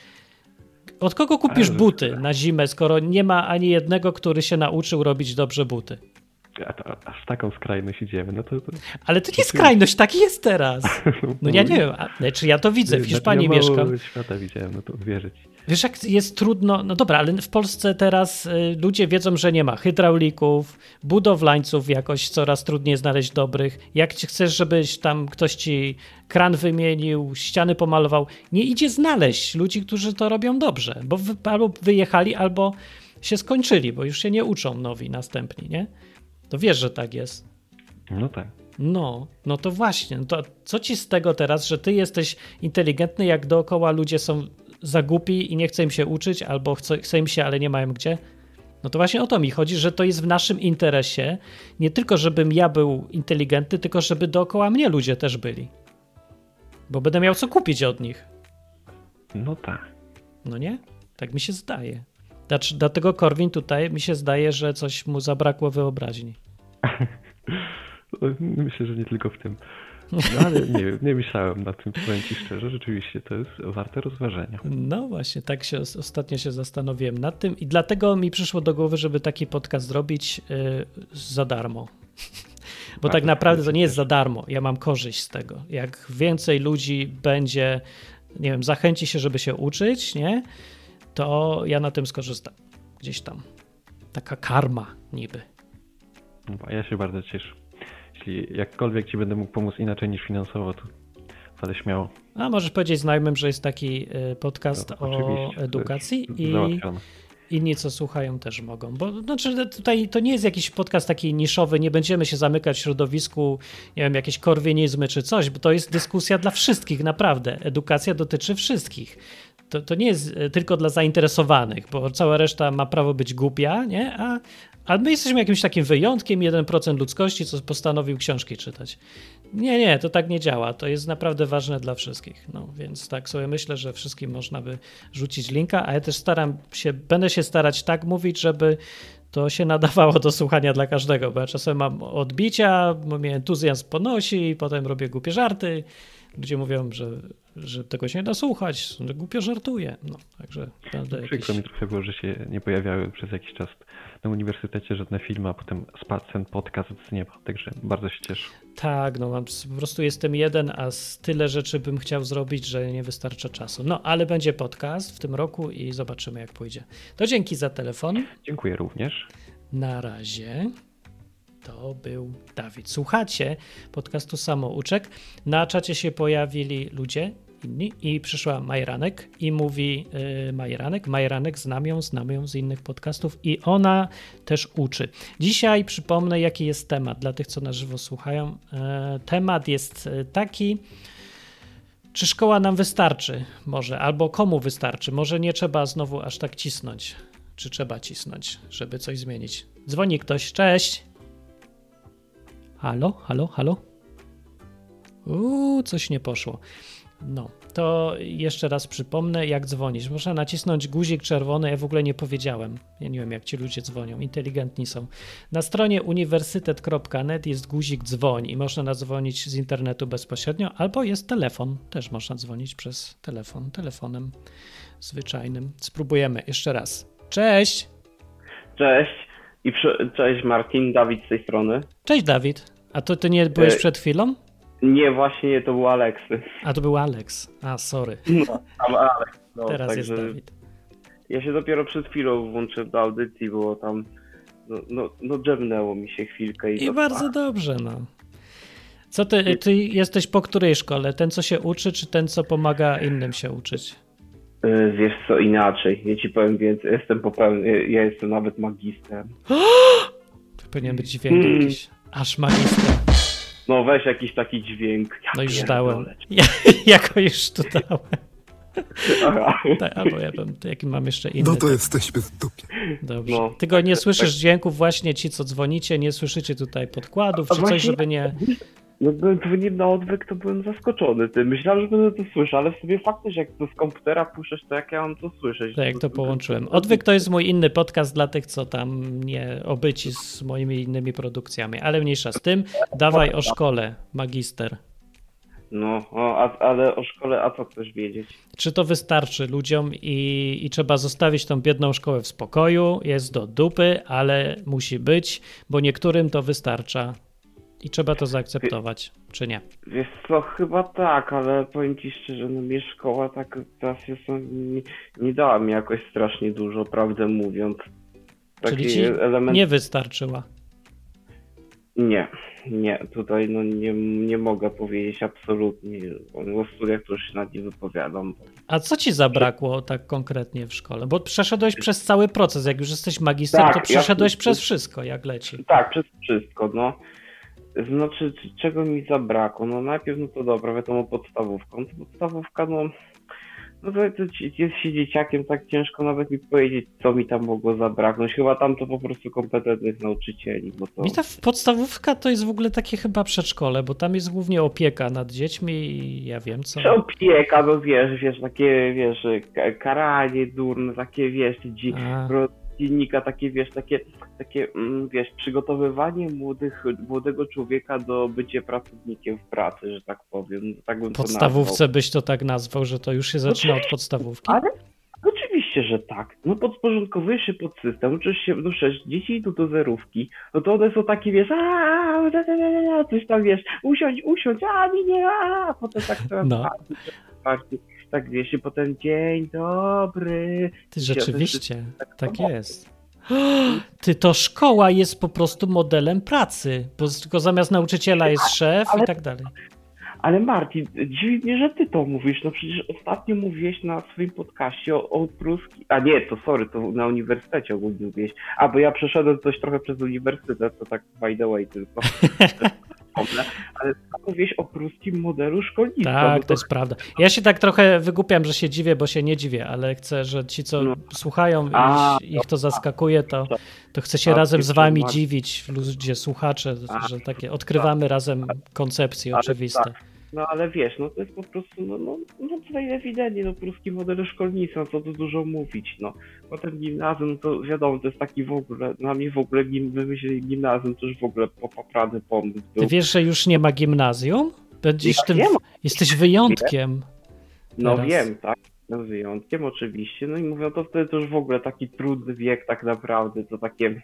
Speaker 2: od kogo kupisz buty na zimę, skoro nie ma ani jednego, który się nauczył robić dobrze buty?
Speaker 4: Aż taką skrajność idziemy. No to, to...
Speaker 2: Ale to nie skrajność, tak jest teraz. No ja nie wiem, a, czy ja to widzę, w Hiszpanii ja mieszkam.
Speaker 4: świata widziałem, no to wierzyć.
Speaker 2: Wiesz, jak jest trudno, no dobra, ale w Polsce teraz y, ludzie wiedzą, że nie ma hydraulików, budowlańców jakoś coraz trudniej znaleźć dobrych. Jak chcesz, żebyś tam ktoś ci kran wymienił, ściany pomalował, nie idzie znaleźć ludzi, którzy to robią dobrze, bo wy, albo wyjechali, albo się skończyli, bo już się nie uczą nowi, następni, nie? To wiesz, że tak jest.
Speaker 4: No tak.
Speaker 2: No, no to właśnie. No to co ci z tego teraz, że ty jesteś inteligentny, jak dookoła ludzie są za głupi i nie chce im się uczyć, albo chce, chce im się, ale nie mają gdzie? No to właśnie o to mi chodzi, że to jest w naszym interesie, nie tylko żebym ja był inteligentny, tylko żeby dookoła mnie ludzie też byli. Bo będę miał co kupić od nich.
Speaker 4: No tak.
Speaker 2: No nie? Tak mi się zdaje. Znaczy, dlatego Korwin tutaj mi się zdaje, że coś mu zabrakło wyobraźni.
Speaker 4: Myślę, że nie tylko w tym. No, ale nie, nie myślałem na tym, powiem Ci szczerze, rzeczywiście to jest warte rozważenia.
Speaker 2: No właśnie, tak się ostatnio się zastanowiłem nad tym i dlatego mi przyszło do głowy, żeby taki podcast zrobić yy, za darmo. Bo tak naprawdę to nie jest za darmo. Ja mam korzyść z tego. Jak więcej ludzi będzie, nie wiem, zachęci się, żeby się uczyć, nie? To ja na tym skorzystam. Gdzieś tam. Taka karma niby.
Speaker 4: No, ja się bardzo cieszę. Jeśli jakkolwiek ci będę mógł pomóc inaczej niż finansowo, to ale śmiało.
Speaker 2: A możesz powiedzieć znajomym, że jest taki y, podcast no, o edukacji i inni, co słuchają, też mogą. Bo znaczy, tutaj to nie jest jakiś podcast taki niszowy, nie będziemy się zamykać w środowisku, nie wiem, jakieś korwinizmy czy coś, bo to jest dyskusja dla wszystkich, naprawdę. Edukacja dotyczy wszystkich. To, to nie jest y, tylko dla zainteresowanych, bo cała reszta ma prawo być głupia, nie? A, ale my jesteśmy jakimś takim wyjątkiem, 1% ludzkości, co postanowił książki czytać. Nie, nie, to tak nie działa. To jest naprawdę ważne dla wszystkich. No więc tak sobie myślę, że wszystkim można by rzucić linka, a ja też staram się, będę się starać tak mówić, żeby to się nadawało do słuchania dla każdego, bo ja czasem mam odbicia, mnie entuzjazm ponosi, potem robię głupie żarty. Ludzie mówią, że, że tego się nie da słuchać, że głupio żartuje. No, także
Speaker 4: Przykro jakieś... mi trochę było, że się nie pojawiały przez jakiś czas na uniwersytecie żadne filmy, a potem spadł ten podcast z nieba, także bardzo się cieszę.
Speaker 2: Tak, no mam, po prostu jestem jeden, a z tyle rzeczy bym chciał zrobić, że nie wystarcza czasu. No, ale będzie podcast w tym roku i zobaczymy jak pójdzie. To dzięki za telefon.
Speaker 4: Dziękuję również.
Speaker 2: Na razie. To był Dawid. Słuchacie podcastu Samouczek. Na czacie się pojawili ludzie inni i przyszła Majranek i mówi yy, Majranek, Majranek znam ją, znam ją z innych podcastów i ona też uczy. Dzisiaj przypomnę jaki jest temat dla tych, co na żywo słuchają. Yy, temat jest e, taki, czy szkoła nam wystarczy może, albo komu wystarczy, może nie trzeba znowu aż tak cisnąć, czy trzeba cisnąć, żeby coś zmienić. Dzwoni ktoś, cześć! Halo, halo, halo? Uuu, coś nie poszło. No, to jeszcze raz przypomnę, jak dzwonić. Można nacisnąć guzik czerwony, ja w ogóle nie powiedziałem. Ja nie wiem, jak ci ludzie dzwonią, inteligentni są. Na stronie uniwersytet.net jest guzik dzwoń i można nadzwonić z internetu bezpośrednio, albo jest telefon, też można dzwonić przez telefon, telefonem zwyczajnym. Spróbujemy jeszcze raz. Cześć!
Speaker 5: Cześć! I przy... cześć Martin, Dawid z tej strony.
Speaker 2: Cześć Dawid. A to ty nie byłeś e... przed chwilą?
Speaker 5: Nie, właśnie nie, to był Aleksy.
Speaker 2: A to był Alex. A, sorry.
Speaker 5: No, tam Alex. No,
Speaker 2: Teraz jest Dawid.
Speaker 5: Ja się dopiero przed chwilą włączyłem do audycji, bo tam no, no, no dżemnęło mi się chwilkę. I,
Speaker 2: I bardzo dobrze, no. Co ty, ty jesteś po której szkole? Ten, co się uczy, czy ten, co pomaga innym się uczyć?
Speaker 5: E, wiesz co, inaczej. Ja ci powiem więcej. Jestem po pełni, ja jestem nawet magistrem.
Speaker 2: To powinien być dźwięk hmm. jakiś. Aż magistrem.
Speaker 5: No weź jakiś taki dźwięk.
Speaker 2: Ja no już dałem. Ja, ja go już tu dałem. Tak, albo ja bym, jaki mam jeszcze inny.
Speaker 6: No to jesteśmy w dupie.
Speaker 2: Dobrze. No, Ty go nie słyszysz tak. dźwięków właśnie ci, co dzwonicie, nie słyszycie tutaj podkładów, czy coś, żeby nie...
Speaker 5: Jak byłem dzwonił na odwyk, to byłem zaskoczony. Ty myślałem, że będę to słyszał, ale sobie faktycznie, jak to z komputera puszczać, to jak ja mam to słyszeć?
Speaker 2: Tak, jak to połączyłem. Odwyk to jest mój inny podcast dla tych, co tam nie obyci z moimi innymi produkcjami, ale mniejsza z tym. Dawaj o szkole, magister.
Speaker 5: No, o, a, ale o szkole, a co chcesz wiedzieć?
Speaker 2: Czy to wystarczy ludziom i, i trzeba zostawić tą biedną szkołę w spokoju? Jest do dupy, ale musi być, bo niektórym to wystarcza. I trzeba to zaakceptować, czy nie?
Speaker 5: Wiesz co, chyba tak, ale powiem ci szczerze, no mnie szkoła tak teraz jest, nie, nie dała mi jakoś strasznie dużo, prawdę mówiąc.
Speaker 2: Taki Czyli ci element... nie wystarczyła?
Speaker 5: Nie, nie, tutaj no nie, nie mogę powiedzieć absolutnie. O studiach to już się nad nie wypowiadam.
Speaker 2: A co ci zabrakło tak konkretnie w szkole? Bo przeszedłeś przez cały proces, jak już jesteś magister, tak, to przeszedłeś ja... przez wszystko, jak leci.
Speaker 5: Tak, przez wszystko, no. Znaczy, czego mi zabrakło? No najpierw, no to dobra, wiadomo, podstawówką. No podstawówka, no, no to, jest się dzieciakiem, tak ciężko nawet mi powiedzieć, co mi tam mogło zabraknąć. Chyba tam to po prostu kompetentnych nauczycieli. Bo to...
Speaker 2: Mi ta podstawówka to jest w ogóle takie chyba przedszkole, bo tam jest głównie opieka nad dziećmi i ja wiem co.
Speaker 5: Opieka, no wiesz, wiesz, takie, wiesz, karanie durne, takie, wiesz, dzi dziennika, takie wiesz, takie, takie mm, wiesz, przygotowywanie młodych, młodego człowieka do bycia pracownikiem w pracy, że tak powiem. Tak bym
Speaker 2: Podstawówce byś to tak nazwał, że to już się zaczyna od podstawówki?
Speaker 5: Ale oczywiście, że tak. No podporządkowujesz się pod system, uczysz się, no przecież dzieci idą do zerówki, no to one są takie, wiesz, a coś tam, wiesz, usiądź, usiądź, a nie, a potem tak no. bardziej tak wiesz, i potem dzień dobry.
Speaker 2: Ty rzeczywiście, tak, tak jest. Ty, to szkoła jest po prostu modelem pracy, bo tylko zamiast nauczyciela jest szef ale, i tak dalej.
Speaker 5: Ale Martin, dziwi mnie, że ty to mówisz. No przecież ostatnio mówiłeś na swoim podcaście o, o pruski. A nie, to sorry, to na uniwersytecie ogólnie mówiłeś. A bo ja przeszedłem coś trochę przez uniwersytet, to tak by the way tylko. ale mówisz o pruskim modelu szkolnictwa.
Speaker 2: Tak, to... jest prawda. Ja się tak trochę wygłupiam, że się dziwię, bo się nie dziwię, ale chcę, że ci, co no. słuchają A, i ich to zaskakuje, to, to chcę się razem z wami dziwić, ludzie, słuchacze, że takie odkrywamy razem koncepcje oczywiste. Tak.
Speaker 5: No ale wiesz, no to jest po prostu, no, no, no tutaj ewidentnie, no pruski model szkolnictwa, co tu dużo mówić, no. Potem gimnazjum, to wiadomo, to jest taki w ogóle, na mnie w ogóle gim, wymyślili gimnazjum, to już w ogóle popaprany pomysł
Speaker 2: był. Ty wiesz, że już nie ma gimnazjum? Będziesz ja tym, jesteś wyjątkiem.
Speaker 5: No teraz. wiem, tak. No wyjątkiem oczywiście, no i mówią, to wtedy to już w ogóle taki trudny wiek tak naprawdę, to takie...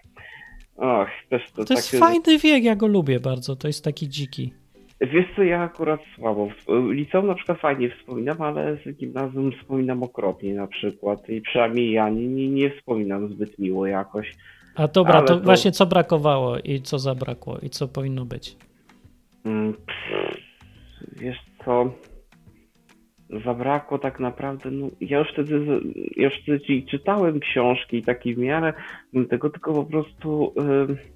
Speaker 5: Och, też to,
Speaker 2: to
Speaker 5: takie...
Speaker 2: jest fajny wiek, ja go lubię bardzo, to jest taki dziki.
Speaker 5: Wiesz co, ja akurat słabo. Liceum na przykład fajnie wspominam, ale z gimnazjum wspominam okropnie na przykład. I przynajmniej ja nie, nie, nie wspominam zbyt miło jakoś.
Speaker 2: A dobra, to, to, właśnie co brakowało i co zabrakło i co powinno być?
Speaker 5: Mm, wiesz co, zabrakło tak naprawdę, no ja już wtedy, ja już wtedy czytałem książki i taki w miarę tego tylko po prostu... Yy,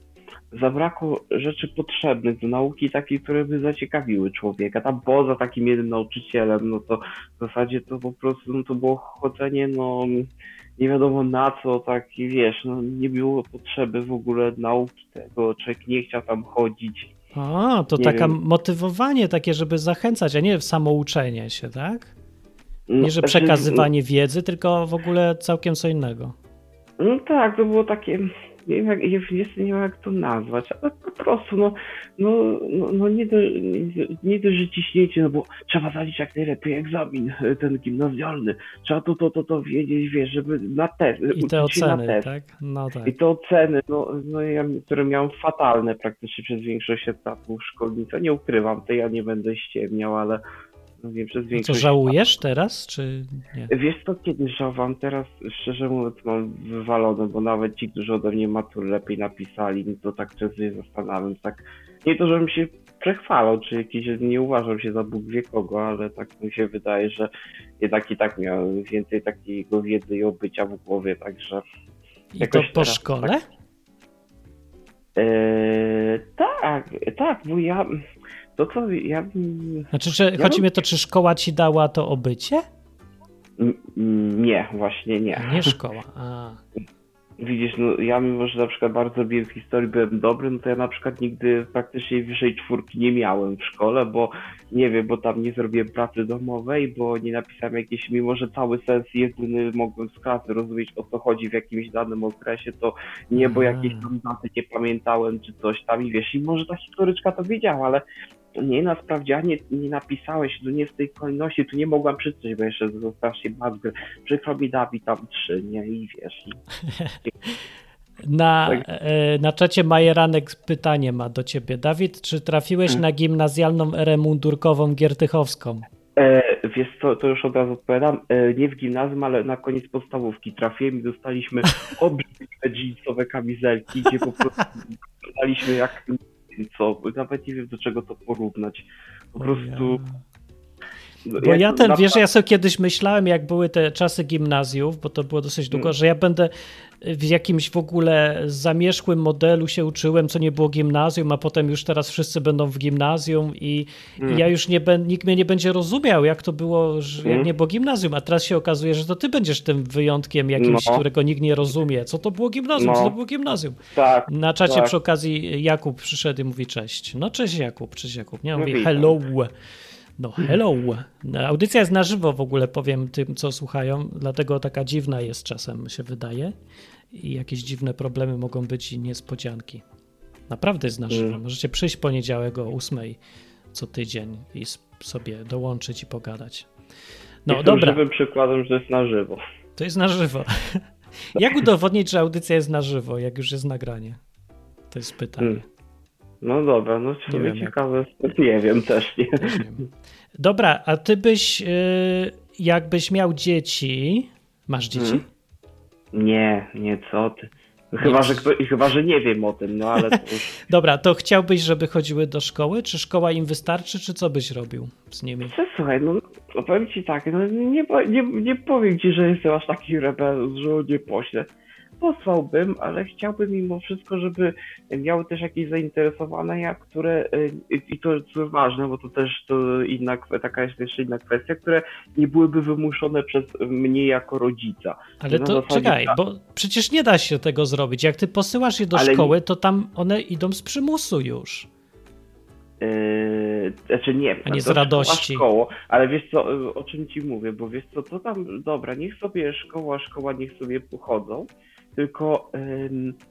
Speaker 5: zabrakło rzeczy potrzebnych do nauki, takich, które by zaciekawiły człowieka. Tam poza takim jednym nauczycielem, no to w zasadzie to po prostu no to było chodzenie, no nie wiadomo na co, tak wiesz, no nie było potrzeby w ogóle nauki tego, człowiek nie chciał tam chodzić.
Speaker 2: A, to takie motywowanie takie, żeby zachęcać, a nie samouczenie się, tak? Nie, że no, znaczy, przekazywanie no, wiedzy, tylko w ogóle całkiem co innego.
Speaker 5: No tak, to było takie, nie wiem, jak, nie, nie wiem jak to nazwać, ale po prostu, no, no, no, no nie, do, nie, dość, że ciśniecie, no bo trzeba zaliczyć jak najlepiej egzamin, ten gimnazjalny, trzeba to, to, to, to wiedzieć, wiesz, żeby na test,
Speaker 2: I te oceny, tak? No tak.
Speaker 5: I te oceny, no, no ja, które miałem fatalne praktycznie przez większość etapów szkolnictwa, nie ukrywam, to ja nie będę ściemniał, ale
Speaker 2: Przez większość... Co żałujesz teraz, czy nie?
Speaker 5: Wiesz co, kiedy żałowam, teraz szczerze mówiąc mam wywalone, bo nawet ci, którzy ode mnie matur lepiej napisali, no to tak często się zastanawiam, tak, nie to, żebym się przechwalał, czy jakiś, nie uważam się za Bóg wie kogo, ale tak mi się wydaje, że jednak i tak miałem więcej takiego wiedzy i obycia w głowie, także...
Speaker 2: I to po teraz, szkole? Tak,
Speaker 5: Eee, tak, tak, bo ja to co ja
Speaker 2: Znaczy, czy, ja chodzi mi o to, czy szkoła ci dała to obycie?
Speaker 5: Nie, właśnie nie.
Speaker 2: Nie szkoła, a.
Speaker 5: Widzisz, no ja mimo, że na przykład bardzo lubiłem w historii, byłem dobry, no to ja na przykład nigdy praktycznie wyższej czwórki nie miałem w szkole, bo nie wiem, bo tam nie zrobiłem pracy domowej, bo nie napisałem jakieś, mimo że cały sens jedyny mogłem z klasy rozumieć o co chodzi w jakimś danym okresie, to nie, bo jakieś tam daty nie pamiętałem czy coś tam i wiesz, i może ta historyczka to wiedziała, ale nie na sprawdzianie nie napisałeś, tu nie w tej kolejności, tu nie mogłam przeczytać, bo jeszcze został się bazgę. Przykro mi Dawid tam trzy, nie? I wiesz. I...
Speaker 2: Na, tak. E, na czacie Majeranek pytanie ma do ciebie. Dawid, czy trafiłeś hmm. na gimnazjalną erę mundurkową giertychowską?
Speaker 5: E, wiesz co, to już od razu odpowiadam. E, nie w gimnazjum, ale na koniec podstawówki trafiłem i dostaliśmy obrzydliwe jeansowe kamizelki, gdzie po prostu dostaliśmy jak co, nawet nie wiem do czego to porównać. Po prostu
Speaker 2: Bo ja ten, wiesz, ja sobie kiedyś myślałem, jak były te czasy gimnazjów, bo to było dosyć długo, mm. że ja będę w jakimś w ogóle zamierzchłym modelu się uczyłem, co nie było gimnazjum, a potem już teraz wszyscy będą w gimnazjum i, mm. i ja już nie nikt mnie nie będzie rozumiał, jak to było, że mm. jak nie było gimnazjum, a teraz się okazuje, że to ty będziesz tym wyjątkiem jakimś, no. którego nikt nie rozumie. Co to było gimnazjum? No. Co to było gimnazjum?
Speaker 5: Tak,
Speaker 2: Na czacie
Speaker 5: tak.
Speaker 2: przy okazji Jakub przyszedł i mówi cześć. No cześć Jakub, cześć Jakub. Nie, mówi hello. No hello. Audycja jest na żywo w ogóle, powiem tym, co słuchają, dlatego taka dziwna jest czasem, się wydaje. I jakieś dziwne problemy mogą być i niespodzianki. Naprawdę jest na żywo. Mm. Możecie przyjść poniedziałek o 8 co tydzień i sobie dołączyć i pogadać.
Speaker 5: No Jestem dobra. żywym przykładem, że to jest na żywo.
Speaker 2: To jest na żywo. Jak udowodnić, że audycja jest na żywo, jak już jest nagranie? To jest pytanie. Hmm.
Speaker 5: No dobra, no w sumie ciekawe. Jak... Nie wiem też, nie. Też nie
Speaker 2: Dobra, a ty byś, y, jakbyś miał dzieci, masz dzieci? Hmm.
Speaker 5: Nie, nie, co ty. Chyba, że, chyba, że nie wiem o tym, no ale to już...
Speaker 2: Dobra, to chciałbyś, żeby chodziły do szkoły? Czy szkoła im wystarczy, czy co byś robił z nimi?
Speaker 5: Słuchaj, no, no powiem ci tak, no nie, nie, nie powiem ci, że jestem aż taki rebel, że nie poślę posłałbym, ale chciałbym mimo wszystko, żeby miały też jakieś zainteresowania, które, y, i to jest ważne, bo to też to inna, taka jest jeszcze inna kwestia, które nie byłyby wymuszone przez mnie jako rodzica.
Speaker 2: Ale to czekaj, ta... bo przecież nie da się tego zrobić. Jak ty posyłasz je do ale szkoły, to tam one idą z przymusu już.
Speaker 5: Yy, znaczy nie,
Speaker 2: A nie z radości.
Speaker 5: Szkoło, ale wiesz co, o czym ci mówię, bo wiesz co, to tam, dobra, niech sobie szkoła, szkoła niech sobie pochodzą, tylko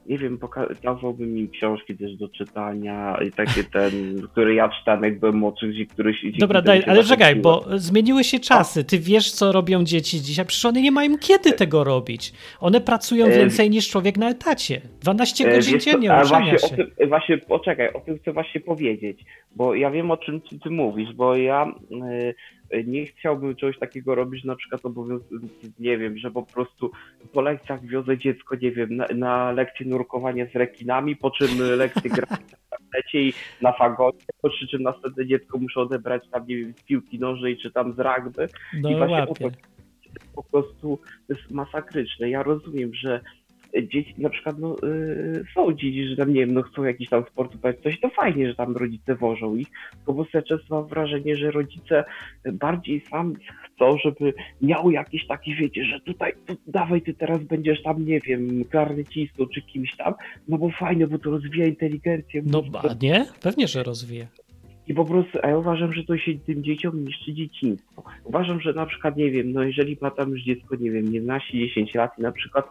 Speaker 5: nie wiem, pokazałbym mi książki też do czytania i takie ten, które ja czytałem jak byłem młodszy, gdzie któryś...
Speaker 2: Dobra, daj, ale czekaj, bo zmieniły się czasy. Ty wiesz, co robią dzieci dzisiaj. Przecież one nie mają kiedy tego robić. One pracują więcej niż człowiek na etacie. 12 godzin dziennie
Speaker 5: a właśnie, się. O tym, właśnie, poczekaj, o tym chcę właśnie powiedzieć, bo ja wiem, o czym ty, ty mówisz, bo ja... Nie chciałbym czegoś takiego robić, na przykład obowiązek, nie wiem, że po prostu po lekcjach wiozę dziecko, nie wiem, na, na lekcję nurkowania z rekinami, po czym lekcję grania na i na fagonie, po czym następne dziecko muszę odebrać tam, nie wiem, z piłki nożnej, czy tam z rugby.
Speaker 2: No, I właśnie
Speaker 5: po, po prostu to jest masakryczne. Ja rozumiem, że dzieci na przykład no, yy, są dzieci, że tam nie wiem, no chcą jakiś tam sport uprawiać coś, to fajnie, że tam rodzice wożą ich, bo po ja często mam wrażenie, że rodzice bardziej sami chcą, żeby miał jakieś takie, wiecie, że tutaj, to dawaj ty teraz będziesz tam, nie wiem, klarnecistą czy kimś tam, no bo fajnie, bo to rozwija inteligencję.
Speaker 2: No a nie? Pewnie, że rozwija.
Speaker 5: I po prostu, a ja uważam, że to się tym dzieciom niszczy dzieciństwo. Uważam, że na przykład, nie wiem, no jeżeli ma tam już dziecko, nie wiem, 11-10 lat i na przykład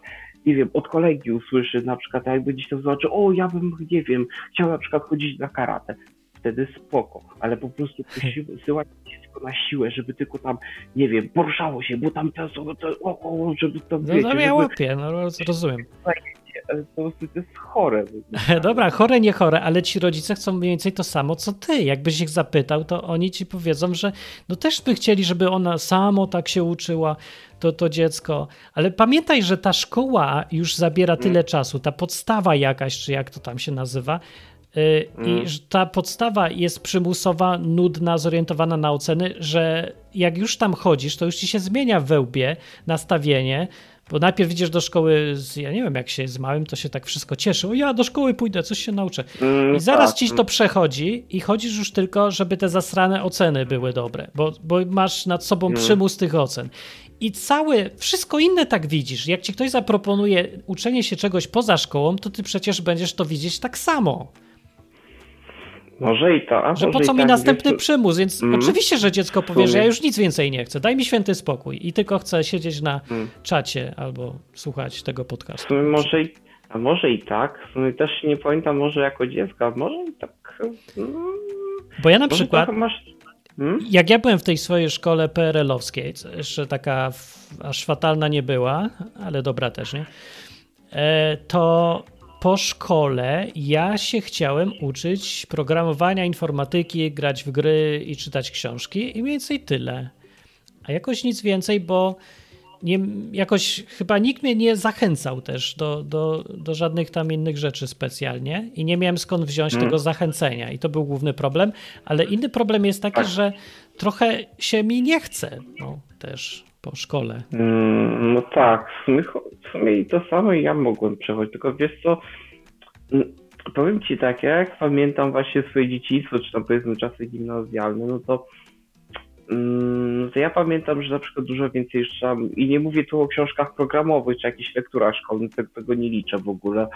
Speaker 5: nie wiem, od kolegi usłyszy na przykład, jakby gdzieś to zobaczy, o, ja bym, nie wiem, chciał na przykład chodzić na karate. Wtedy spoko, ale po prostu wysyłać dziecko na siłę, żeby tylko tam, nie wiem, poruszało się, bo tam to, to, o, o, żeby to,
Speaker 2: no, wiecie, no, ja łapię, no rozumiem.
Speaker 5: Po prostu to jest chore.
Speaker 2: Dobra, chore, nie chore, ale ci rodzice chcą mniej więcej to samo, co ty. Jakbyś ich zapytał, to oni ci powiedzą, że no też by chcieli, żeby ona samo tak się uczyła, to, to dziecko. Ale pamiętaj, że ta szkoła już zabiera mm. tyle czasu, ta podstawa jakaś, czy jak to tam się nazywa, y, i mm. że ta podstawa jest przymusowa, nudna, zorientowana na oceny, że jak już tam chodzisz, to już ci się zmienia we łbie nastawienie, bo najpierw idziesz do szkoły, z, ja nie wiem, jak się jest małym, to się tak wszystko cieszy. O, ja do szkoły pójdę, coś się nauczę. Mm, I zaraz tak. ci to przechodzi i chodzisz już tylko, żeby te zasrane oceny były dobre, bo, bo masz nad sobą mm. przymus tych ocen. I całe, wszystko inne tak widzisz. Jak ci ktoś zaproponuje uczenie się czegoś poza szkołą, to ty przecież będziesz to widzieć tak samo.
Speaker 5: Może i to.
Speaker 2: Że po co mi tak, następny wiesz, przymus? Więc mm, oczywiście, że dziecko powie, że ja już nic więcej nie chcę. Daj mi święty spokój i tylko chcę siedzieć na mm. czacie albo słuchać tego podcastu.
Speaker 5: może i, a może i tak. W sumie też nie pamiętam, może jako dziecko, a może i tak. Mm,
Speaker 2: Bo ja na przykład. Masz... Hmm? Jak ja byłem w tej swojej szkole PRL-owskiej, jeszcze taka aż fatalna nie była, ale dobra też, nie? E, to po szkole ja się chciałem uczyć programowania, informatyki, grać w gry i czytać książki i mniej więcej tyle. A jakoś nic więcej, bo nie, jakoś chyba nikt mnie nie zachęcał też do, do, do żadnych tam innych rzeczy specjalnie i nie miałem skąd wziąć hmm. tego zachęcenia i to był główny problem, ale inny problem jest taki, tak. że trochę się mi nie chce, no też po szkole.
Speaker 5: Mm, no tak, w sumie, w sumie to samo ja mogłem przechodzić, tylko wiesz co, mm, powiem ci tak, jak pamiętam właśnie swoje dzieciństwo, czy tam powiedzmy czasy gimnazjalne, no to to ja pamiętam, że na przykład dużo więcej czytałem i nie mówię tu o książkach programowych czy jakichś lekturach szkolnych, tego nie liczę w ogóle,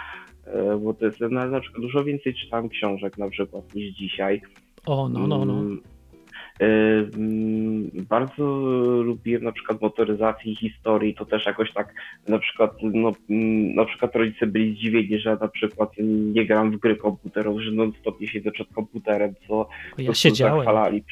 Speaker 5: e, bo to jest na, na przykład dużo więcej czytałem książek na przykład niż dzisiaj.
Speaker 2: O, no, no, no. Mm,
Speaker 5: e, mm, bardzo lubiłem na przykład motoryzację i historii, to też jakoś tak na przykład, no, na przykład rodzice byli zdziwieni, że na przykład nie gram w gry komputerowe, że non stop nie siedzę przed komputerem, co
Speaker 2: ja siedziałem.
Speaker 5: zachwalali.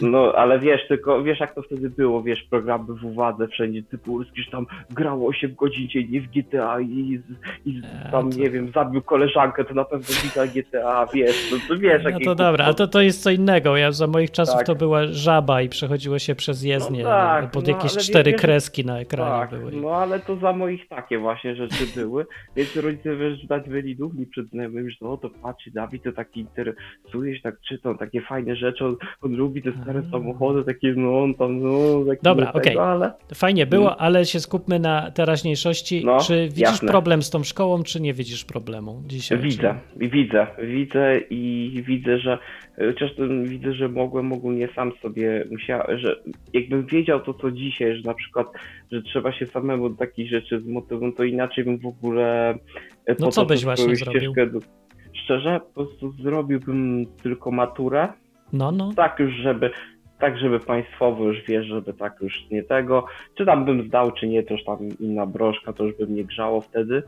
Speaker 5: No, ale wiesz, tylko wiesz jak to wtedy było, wiesz, programy w uwadze wszędzie, typu gdzieś tam grało 8 godzin dziennie w GTA i, i e, tam, nie wiem, zabił koleżankę, to na pewno wita GTA, wiesz, no to wiesz.
Speaker 2: No to dobra, ale to, to jest co innego, ja za moich czasów tak. to była żaba i przechodziło się przez jezdnię, no tak, pod no, jakieś cztery wiesz, kreski na ekranie tak, były.
Speaker 5: No ale to za moich takie właśnie rzeczy były, więc rodzice wiesz, dać byli dumni przed znajomymi, że no to patrz, Dawid to taki interesuje się, tak czytał takie fajne rzeczy, on, on lubi te stare samochody, takie no on tam, no... Taki
Speaker 2: Dobra, okej. Okay. Ale... Fajnie było, mm. ale się skupmy na teraźniejszości. No, czy widzisz jasne. problem z tą szkołą, czy nie widzisz problemu dzisiaj?
Speaker 5: Widzę, czy... widzę, widzę i widzę, że chociaż widzę, że mogłem ogólnie sam sobie musiałem, że jakbym wiedział to co dzisiaj, że na przykład, że trzeba się samemu do takich rzeczy zmotywować, to inaczej bym w ogóle
Speaker 2: no co byś właśnie zrobił?
Speaker 5: Szczerze, po prostu zrobiłbym tylko maturę,
Speaker 2: no, no.
Speaker 5: Tak już, żeby tak, żeby państwowo już wiesz, żeby tak już nie tego, czy tam bym zdał, czy nie, to już tam inna broszka, to już by mnie grzało wtedy.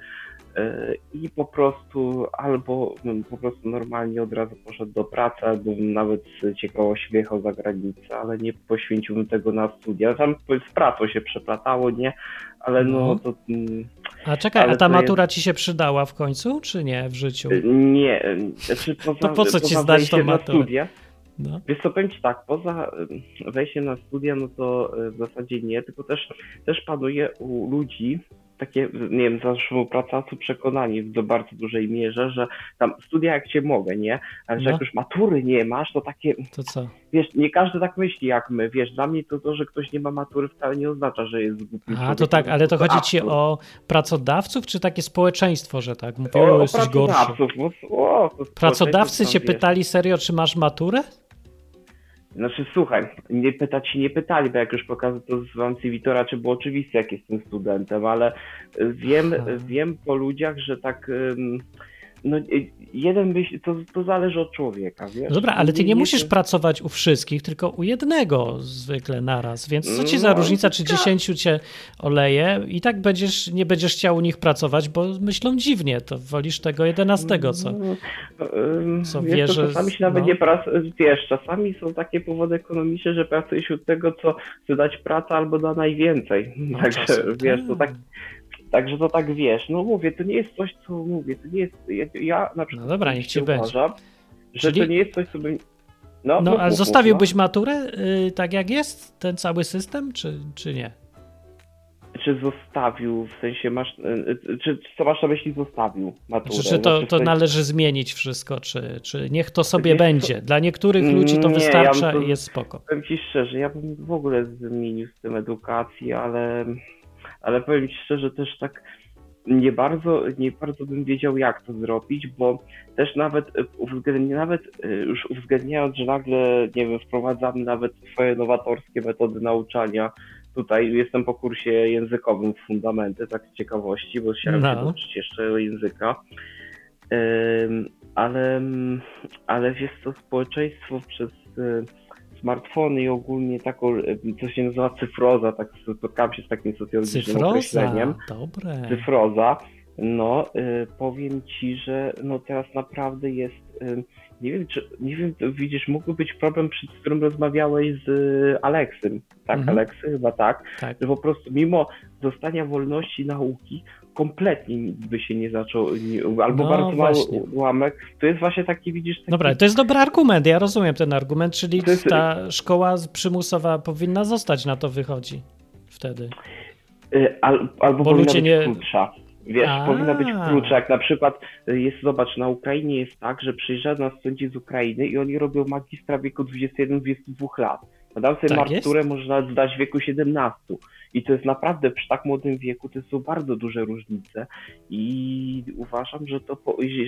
Speaker 5: E, I po prostu albo bym po prostu normalnie od razu poszedł do pracy, albo bym nawet z ciekawości wyjechał za granicę, ale nie poświęciłbym tego na studia. Tam z pracą się przeplatało, nie? Ale no, no. to. Mm,
Speaker 2: a czekaj, a ta matura jest... ci się przydała w końcu, czy nie w życiu?
Speaker 5: Nie. Znaczy poza,
Speaker 2: to po co ci zdać tą maturę? Studia,
Speaker 5: no. Wiesz co, powiem Ci tak, poza wejściem na studia, no to e, w zasadzie nie, tylko też, też panuje u ludzi takie, nie wiem, zaszło pracownicy przekonani w bardzo dużej mierze, że tam studia jak cię mogę, nie? Ale że no. jak już matury nie masz, to takie.
Speaker 2: To co?
Speaker 5: Wiesz, nie każdy tak myśli jak my. Wiesz, dla mnie to to, że ktoś nie ma matury wcale nie oznacza, że jest głupi.
Speaker 2: A to tak, ale to chodzi ci o pracodawców, czy takie społeczeństwo, że tak? Mówią, o, o jesteś gorszy.
Speaker 5: No, o,
Speaker 2: Pracodawcy cię pytali serio, czy masz maturę?
Speaker 5: Znaczy słuchaj, nie pytać się nie pytali, bo jak już pokazał to z wam CV, to raczej było oczywiste, jak jestem studentem, ale wiem, wiem po ludziach, że tak no, jeden byś, to, to zależy od człowieka, wiesz?
Speaker 2: Dobra, ale ty nie, nie musisz to... pracować u wszystkich, tylko u jednego zwykle naraz, więc co ci za no, różnica, czy dziesięciu cię oleje i tak będziesz, nie będziesz chciał u nich pracować, bo myślą dziwnie, to wolisz tego jedenastego, co,
Speaker 5: no, co wiesz, wie, że... Czasami się nawet no. nie prac... wiesz, czasami są takie powody ekonomiczne, że pracujesz od tego, co chce dać pracę albo da najwięcej, no, także wiesz, to tak, tak Także to tak wiesz, no mówię, to nie jest coś, co mówię, to nie jest, ja, ja na przykład
Speaker 2: no dobra, niech ci
Speaker 5: uważam, że Czyli... to nie jest coś, co bym...
Speaker 2: No, no, no ale zostawiłbyś no. maturę yy, tak jak jest, ten cały system, czy, czy nie?
Speaker 5: Czy zostawił, w sensie masz, yy, czy co masz na myśli zostawił maturę?
Speaker 2: Czy, czy to, znaczy, to sensie... należy zmienić wszystko, czy, czy niech to sobie będzie? To... Dla niektórych ludzi to nie, wystarcza ja i jest spoko.
Speaker 5: Powiem Ci szczerze, ja bym w ogóle zmienił z tym edukację, ale ale powiem Ci szczerze, też tak nie bardzo, nie bardzo bym wiedział, jak to zrobić, bo też nawet, nawet e, już uwzględniając, że nagle, nie wiem, wprowadzamy nawet swoje nowatorskie metody nauczania, tutaj jestem po kursie językowym w fundamenty, tak z ciekawości, bo chciałem no. się nauczyć jeszcze języka, ale, ale jest to społeczeństwo przez e, smartfony i ogólnie taką, co się nazywa cyfroza, tak spotkałem się z takim socjologicznym cyfroza, określeniem.
Speaker 2: Dobre.
Speaker 5: Cyfroza. No, y, powiem ci, że no teraz naprawdę jest, nie wiem, czy, nie wiem, widzisz, mógłby być problem, z którym rozmawiałeś z Aleksym, tak, mhm. Aleksy? Chyba tak, tak, że po prostu mimo zostania wolności nauki, kompletnie nic by się nie zaczął, nie, albo no, bardzo mały ułamek. To jest właśnie taki, widzisz... Taki...
Speaker 2: Dobra, to jest dobry argument, ja rozumiem ten argument, czyli jest... ta szkoła przymusowa powinna zostać, na to wychodzi wtedy.
Speaker 5: Y, al, albo Bo ludzie nie... krótsza. Wiesz, A. powinna być klucz, jak na przykład jest, zobacz, na Ukrainie jest tak, że przyjeżdżają nas studenci z Ukrainy i oni robią magistra w wieku 21-22 lat. A tam sobie tak maturę można zdać w wieku 17. I to jest naprawdę przy tak młodym wieku, to są bardzo duże różnice i uważam, że to,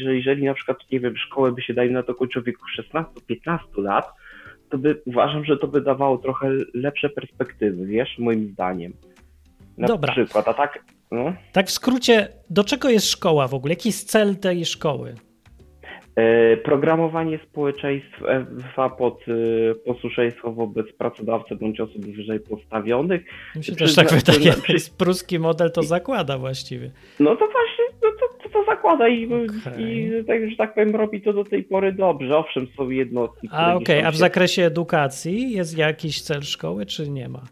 Speaker 5: że jeżeli na przykład, nie wiem, szkołę by się dali na to kończył w wieku 16-15 lat, to by uważam, że to by dawało trochę lepsze perspektywy, wiesz, moim zdaniem. Na Dobra. przykład, a tak. No.
Speaker 2: Tak w skrócie, do czego jest szkoła w ogóle? Jaki jest cel tej szkoły?
Speaker 5: E, programowanie społeczeństwa pod e, posłuszeństwo wobec pracodawcy bądź osób wyżej postawionych.
Speaker 2: Mi się też tak wydaje, przy... pruski model to zakłada właściwie.
Speaker 5: No to właśnie, no to, to, to zakłada i, okay. i tak, że tak powiem robi to do tej pory dobrze. Owszem, są jednostki.
Speaker 2: A okej, okay. a w zakresie edukacji jest jakiś cel szkoły, czy nie ma?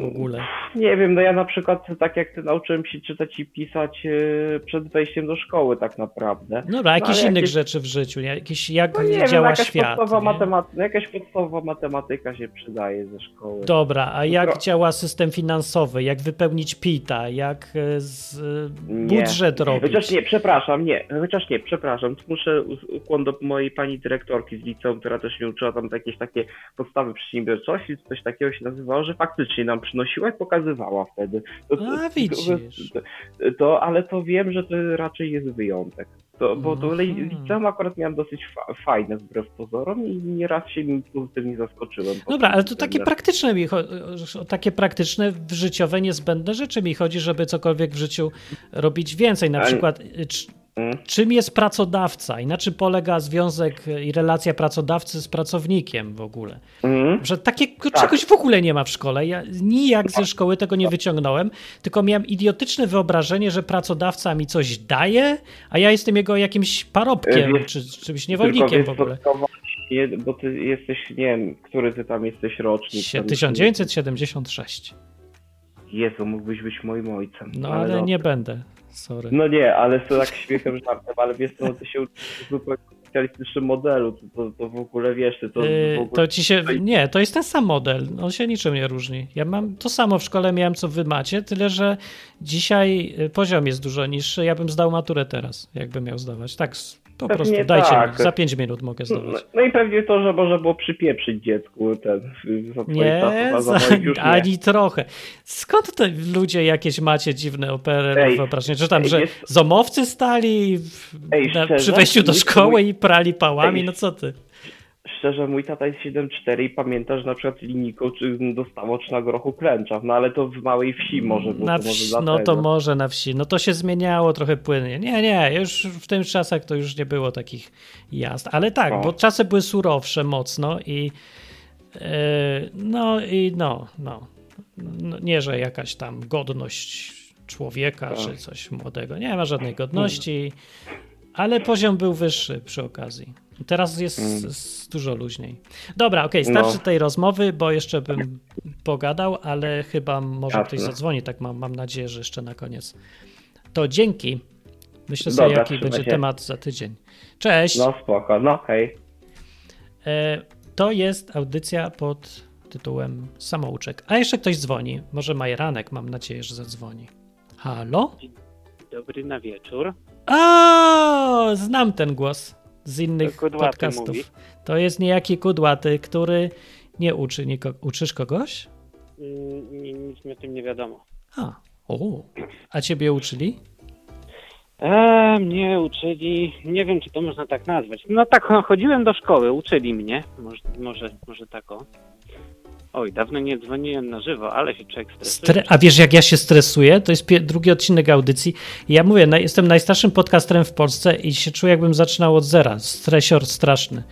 Speaker 2: W ogóle?
Speaker 5: Nie wiem, no ja na przykład tak jak ty nauczyłem się czytać i pisać e, przed wejściem do szkoły tak naprawdę.
Speaker 2: Dobra, no, jakieś no, innych jakieś... rzeczy w życiu, jakieś, jak no nie działa wiem, jakaś świat.
Speaker 5: Podstawowa matematyka, jakaś podstawowa matematyka się przydaje ze szkoły.
Speaker 2: Dobra, a jak działa system finansowy, jak wypełnić PITA, jak e, z, budżet nie. robić?
Speaker 5: Chociaż nie, przepraszam, nie, chociaż nie, przepraszam, muszę ukłon do mojej pani dyrektorki z liceum, która też mnie uczyła tam jakieś takie podstawy przedsiębiorczości, coś takiego się nazywało, że faktycznie nam przynosiła i pokazywała wtedy. To,
Speaker 2: A, widzisz.
Speaker 5: To, to, ale to wiem, że to raczej jest wyjątek. To, bo to mhm. liceum akurat miałem dosyć fa fajne wbrew pozorom i nieraz się mi pozytywnie zaskoczyłem.
Speaker 2: Dobra, ale to takie praktyczne mi takie praktyczne, życiowe, niezbędne rzeczy mi chodzi, żeby cokolwiek w życiu robić więcej. Na przykład Mm. Czym jest pracodawca i na czym polega związek i relacja pracodawcy z pracownikiem w ogóle? Mm. Że takie tak. czegoś w ogóle nie ma w szkole. Ja nijak ze szkoły tego nie wyciągnąłem, tylko miałem idiotyczne wyobrażenie, że pracodawca mi coś daje, a ja jestem jego jakimś parobkiem wiesz, czy czymś niewolnikiem w ogóle.
Speaker 5: Bo ty jesteś, nie wiem, który ty tam jesteś rocznik.
Speaker 2: 1976.
Speaker 5: Jezu, mógłbyś być moim ojcem.
Speaker 2: No ale, ale nie będę. Sorry.
Speaker 5: No nie, ale to tak śmiechem żartem, ale wiesz co, ty się uczysz zupełnie specjalistycznym modelu, to, to, to, w ogóle wiesz, to yy, ogóle...
Speaker 2: To ci się, nie, to jest ten sam model, on się niczym nie różni. Ja mam to samo w szkole miałem, co wy macie, tyle, że dzisiaj y, poziom jest dużo niższy, ja bym zdał maturę teraz, jakbym miał zdawać, tak po pewnie prostu, dajcie tak. mi, za 5 minut mogę zdobyć.
Speaker 5: No, no, i pewnie to, że można było przypieprzyć dziecku ten
Speaker 2: Nie, za, za ani trochę. Skąd te ludzie jakieś macie dziwne opery wyobrażenie? Czy tam, ej, że jest... zomowcy stali ej, na, przy wejściu do szkoły i prali pałami? Ej, no co ty?
Speaker 5: Szczerze, mój tata jest 7,4 i pamięta, że na przykład linijką czy dostało czy na grochu klęcza, no ale to w małej wsi może było.
Speaker 2: Na wsi, to może no to może na wsi, no to się zmieniało trochę płynnie. Nie, nie, już w tym czasach to już nie było takich jazd, ale tak, bo czasy były surowsze mocno i yy, no i no, no, no, nie, że jakaś tam godność człowieka tak. czy coś młodego, nie ma żadnej godności, ale poziom był wyższy przy okazji. Teraz jest mm. dużo luźniej. Dobra, okej, okay, starczy no. tej rozmowy, bo jeszcze bym pogadał, ale chyba może Jasne. ktoś zadzwoni, tak mam, mam nadzieję, że jeszcze na koniec. To dzięki. Myślę sobie, Dobra, jaki będzie się. temat za tydzień. Cześć.
Speaker 5: No spoko, no hej.
Speaker 2: E, to jest audycja pod tytułem Samouczek. A jeszcze ktoś dzwoni. Może Majeranek, mam nadzieję, że zadzwoni. Halo? Dzień
Speaker 6: dobry na wieczór.
Speaker 2: A, znam ten głos z innych podcastów. Mówi. To jest niejaki kudłaty, który nie uczy nikogo. Uczysz kogoś?
Speaker 6: Mm, nic mi o tym nie wiadomo.
Speaker 2: A, o. A ciebie uczyli?
Speaker 6: E, mnie uczyli, nie wiem czy to można tak nazwać. No tak, chodziłem do szkoły, uczyli mnie, może, może, może tak o. Oj, dawno nie dzwoniłem na żywo, ale się człowiek stresuje.
Speaker 2: Stre a wiesz, jak ja się stresuję? To jest drugi odcinek audycji. Ja mówię, na jestem najstarszym podcasterem w Polsce i się czuję, jakbym zaczynał od zera. Stresior straszny.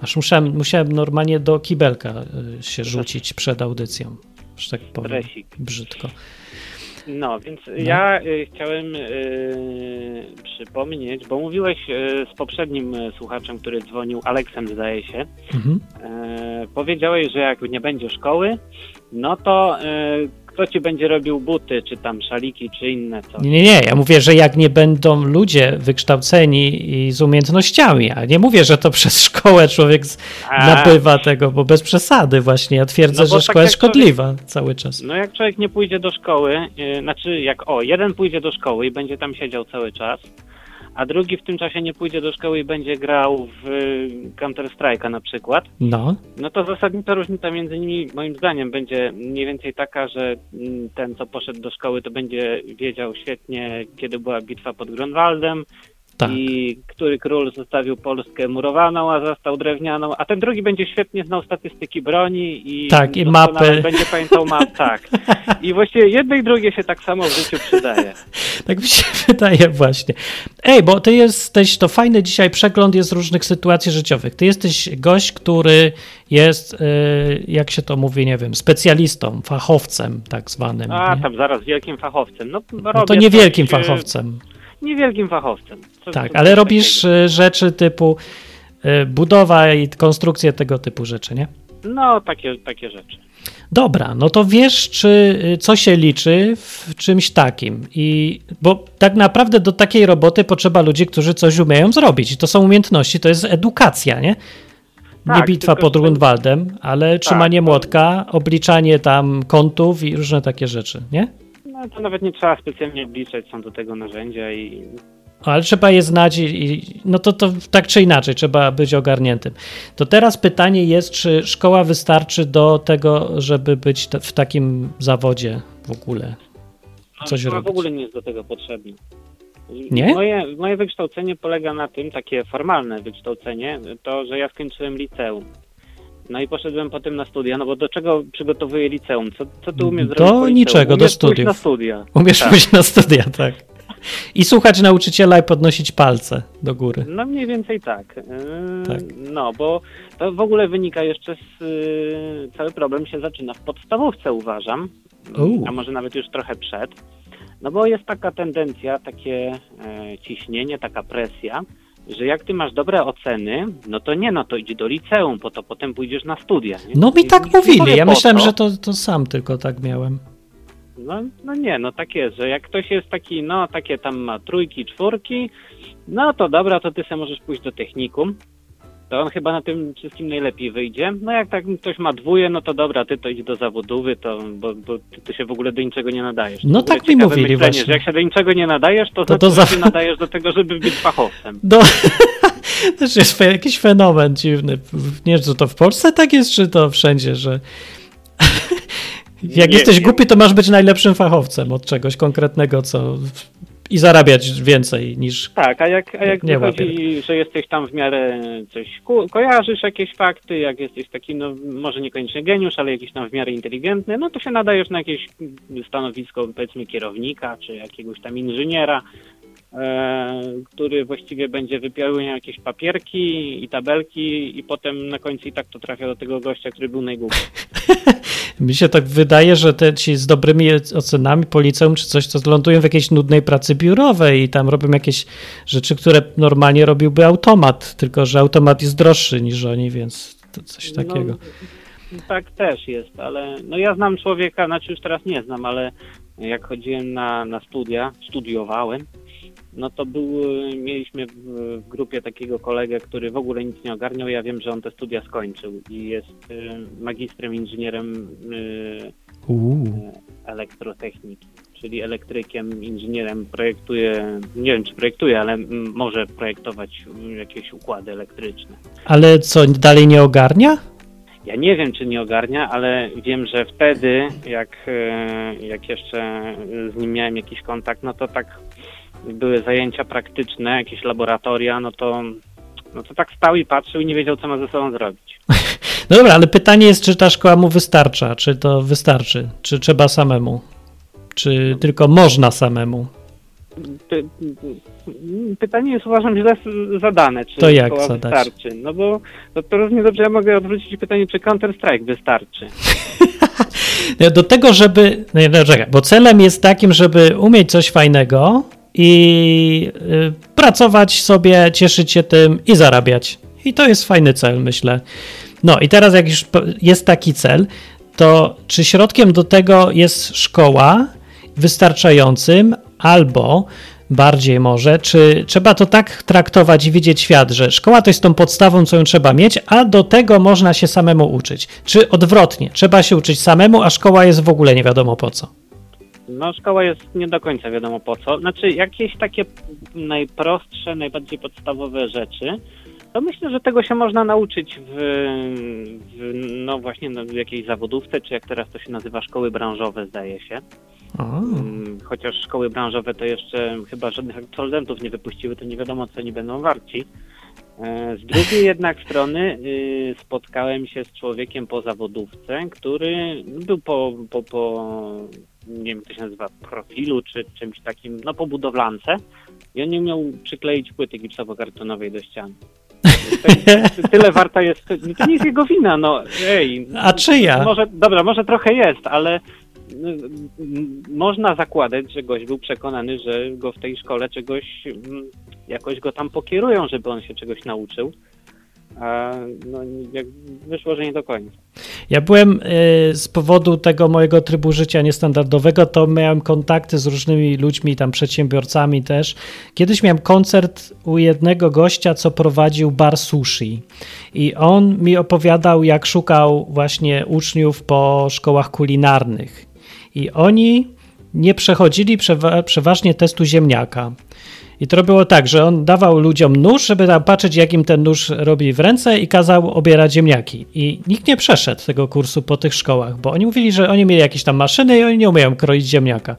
Speaker 2: Aż musiałem, musiałem normalnie do kibelka y, się rzucić przed audycją. Że tak powiem. Stresik. Brzydko.
Speaker 6: No, więc no. ja y, chciałem y, przypomnieć, bo mówiłeś y, z poprzednim y, słuchaczem, który dzwonił, Aleksem zdaje się, mhm. Y, powiedziałeś, że jak nie będzie szkoły, no to y, kto ci będzie robił buty, czy tam szaliki, czy inne coś.
Speaker 2: Nie, nie, ja mówię, że jak nie będą ludzie wykształceni i z umiejętnościami, a nie mówię, że to przez szkołę człowiek a. nabywa tego, bo bez przesady właśnie. Ja twierdzę, no że tak szkoła jest szkodliwa człowiek, cały czas.
Speaker 6: No jak człowiek nie pójdzie do szkoły, yy, znaczy jak o, jeden pójdzie do szkoły i będzie tam siedział cały czas, a drugi w tym czasie nie pójdzie do szkoły i będzie grał w Counter Strike'a na przykład,
Speaker 2: no.
Speaker 6: no to zasadnicza różnica między nimi moim zdaniem będzie mniej więcej taka, że mm, ten co poszedł do szkoły to będzie wiedział świetnie kiedy była bitwa pod Grunwaldem, tak. I który król zostawił Polskę murowaną, a został drewnianą, a ten drugi będzie świetnie znał statystyki broni i,
Speaker 2: tak, i mapy.
Speaker 6: Będzie pamiętał map, tak. I właściwie jedno i drugie się tak samo w życiu przydaje.
Speaker 2: tak mi się wydaje właśnie. Ej, bo ty jesteś, to fajny dzisiaj przegląd jest różnych sytuacji życiowych. Ty jesteś gość, który jest, y, jak się to mówi, nie wiem, specjalistą, fachowcem tak zwanym.
Speaker 6: A, nie? tam zaraz wielkim fachowcem. No,
Speaker 2: no to niewielkim coś, fachowcem
Speaker 6: niewielkim fachowcem.
Speaker 2: Co, tak, ale robisz takiego. rzeczy typu y, budowa i konstrukcje tego typu rzeczy, nie?
Speaker 6: No, takie, takie rzeczy.
Speaker 2: Dobra, no to wiesz, czy y, co się liczy w czymś takim. I bo tak naprawdę do takiej roboty potrzeba ludzi, którzy coś umieją zrobić. I to są umiejętności, to jest edukacja, nie? Tak, nie bitwa pod Grunwaldem, ale tak, trzymanie młotka, obliczanie tam kątów i różne takie rzeczy, nie?
Speaker 6: No to nawet nie trzeba specjalnie obliczać, są do tego narzędzia i...
Speaker 2: Ale trzeba je znać i, i, no to, to tak czy inaczej trzeba być ogarniętym. To teraz pytanie jest, czy szkoła wystarczy do tego, żeby być w takim zawodzie w ogóle?
Speaker 6: No, Coś no, robić? w ogóle nie jest do tego potrzebna.
Speaker 2: Nie?
Speaker 6: Moje, moje wykształcenie polega na tym, takie formalne wykształcenie, to, że ja skończyłem liceum. No i poszedłem potem na studia, no bo do czego przygotowuję liceum? Co, co ty umiesz zrobić?
Speaker 2: Do niczego,
Speaker 6: do
Speaker 2: studiów.
Speaker 6: na studia.
Speaker 2: Umiesz tak. pójść na studia, tak. I słuchać nauczyciela i podnosić palce do góry.
Speaker 6: No mniej więcej tak. Yy, tak. No, bo to w ogóle wynika jeszcze z... Yy, cały problem się zaczyna w podstawówce, uważam. A może nawet już trochę przed. No bo jest taka tendencja, takie e, ciśnienie, taka presja, że jak ty masz dobre oceny, no to nie, no to idź do liceum, po to potem pójdziesz na studia. Nie?
Speaker 2: No mi tak mówili, ja myślałem, to. że to, to sam tylko tak miałem.
Speaker 6: No, no nie, no tak jest, że jak ktoś jest taki, no takie tam ma trójki, czwórki, no to dobra, to ty sobie możesz pójść do technikum, to on chyba na tym wszystkim najlepiej wyjdzie. No jak tak ktoś ma dwóje, no to dobra, ty to idź do zawodowy, to, bo, bo ty, ty się w ogóle do niczego nie nadajesz.
Speaker 2: No tak mi mówili myślenie, właśnie.
Speaker 6: Że jak się do niczego nie nadajesz, to, to, to znaczy, za... się nadajesz do tego, żeby być fachowcem.
Speaker 2: Do... Też jest jakiś fenomen dziwny. Nie wiem, czy to w Polsce tak jest, czy to wszędzie, że jak nie, jesteś nie. głupi, to masz być najlepszym fachowcem od czegoś konkretnego, co i zarabiać więcej niż.
Speaker 6: Tak, a jak, a jak nie wychodzi, że jesteś tam w miarę coś kojarzysz jakieś fakty, jak jesteś taki, no może niekoniecznie geniusz, ale jakiś tam w miarę inteligentny, no to się nadajesz na jakieś stanowisko powiedzmy kierownika czy jakiegoś tam inżyniera, który właściwie będzie wypełniał jakieś papierki i tabelki i potem na końcu i tak to trafia do tego gościa, który był najgłupszy.
Speaker 2: Mi się tak wydaje, że te ci z dobrymi ocenami po liceum czy coś, to lądują w jakiejś nudnej pracy biurowej i tam robią jakieś rzeczy, które normalnie robiłby automat, tylko że automat jest droższy niż oni, więc to coś no, takiego.
Speaker 6: No, tak też jest, ale no ja znam człowieka, znaczy już teraz nie znam, ale jak chodziłem na, na studia, studiowałem, no to był, mieliśmy w, w, grupie takiego kolegę, który w ogóle nic nie ogarniał. Ja wiem, że on te studia skończył i jest y, magistrem, inżynierem y, elektrotechniki, czyli elektrykiem, inżynierem, projektuje, nie wiem czy projektuje, ale może projektować jakieś układy elektryczne.
Speaker 2: Ale co, dalej nie ogarnia?
Speaker 6: Ja nie wiem, czy nie ogarnia, ale wiem, że wtedy, jak, jak jeszcze z nim miałem jakiś kontakt, no to tak były zajęcia praktyczne, jakieś laboratoria, no to, no to tak stał i patrzył i nie wiedział, co ma ze sobą zrobić.
Speaker 2: No dobra, ale pytanie jest, czy ta szkoła mu wystarcza, czy to wystarczy, czy trzeba samemu, czy tylko można samemu?
Speaker 6: Py pytanie jest uważam źle zadane, czy
Speaker 2: to jak zadać?
Speaker 6: wystarczy. No bo to, to równie dobrze ja mogę odwrócić pytanie, czy Counter-Strike wystarczy.
Speaker 2: Do tego, żeby. No, no, czekaj, bo celem jest takim, żeby umieć coś fajnego, i y, pracować sobie, cieszyć się tym i zarabiać. I to jest fajny cel, myślę. No i teraz, jak już jest taki cel, to czy środkiem do tego jest szkoła wystarczającym, albo bardziej może, czy trzeba to tak traktować i widzieć świat, że szkoła to jest tą podstawą, co ją trzeba mieć, a do tego można się samemu uczyć. Czy odwrotnie, trzeba się uczyć samemu, a szkoła jest w ogóle nie wiadomo po co.
Speaker 6: No, szkoła jest nie do końca wiadomo po co. Znaczy, jakieś takie najprostsze, najbardziej podstawowe rzeczy, to myślę, że tego się można nauczyć w, w no właśnie no, w jakiejś zawodówce, czy jak teraz to się nazywa, szkoły branżowe, zdaje się. Mm, chociaż szkoły branżowe to jeszcze chyba żadnych absolwentów nie wypuściły, to nie wiadomo, co oni będą warci. E, z drugiej jednak strony y, spotkałem się z człowiekiem po zawodówce, który był po, po, po nie wiem, to się nazywa, profilu czy czymś takim, no po budowlance i on nie umiał przykleić płyty gipsowo-kartonowej do ściany. Tyle warta jest, to nie jest jego wina, no ej.
Speaker 2: A czyja?
Speaker 6: Może, dobra, może trochę jest, ale można zakładać, że gość był przekonany, że go w tej szkole czegoś, mm, jakoś go tam pokierują, żeby on się czegoś nauczył. A no, jak wyszło, że nie do końca.
Speaker 2: Ja byłem y, z powodu tego mojego trybu życia niestandardowego, to miałem kontakty z różnymi ludźmi, tam przedsiębiorcami też. Kiedyś miałem koncert u jednego gościa, co prowadził bar sushi. I on mi opowiadał, jak szukał właśnie uczniów po szkołach kulinarnych i oni nie przechodzili przeważnie testu ziemniaka. I to było tak, że on dawał ludziom nóż, żeby tam patrzeć, jak im ten nóż robi w ręce i kazał obierać ziemniaki. I nikt nie przeszedł tego kursu po tych szkołach, bo oni mówili, że oni mieli jakieś tam maszyny i oni nie umieją kroić ziemniaka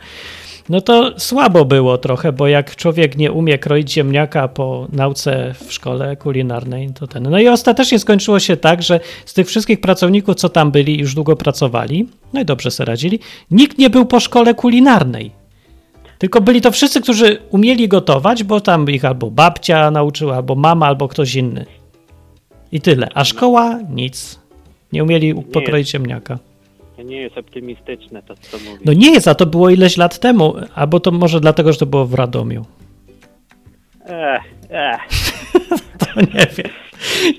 Speaker 2: no to słabo było trochę, bo jak człowiek nie umie kroić ziemniaka po nauce w szkole kulinarnej, to ten. No i ostatecznie skończyło się tak, że z tych wszystkich pracowników, co tam byli, już długo pracowali, no i dobrze sobie radzili, nikt nie był po szkole kulinarnej. Tylko byli to wszyscy, którzy umieli gotować, bo tam ich albo babcia nauczyła, albo mama, albo ktoś inny. I tyle. A szkoła nic. Nie umieli pokroić ziemniaka
Speaker 6: nie jest optymistyczne to, co mówisz.
Speaker 2: No nie jest, a to było ileś lat temu, albo to może dlatego, że to było w Radomiu.
Speaker 6: Ech, ech.
Speaker 2: to nie wiem.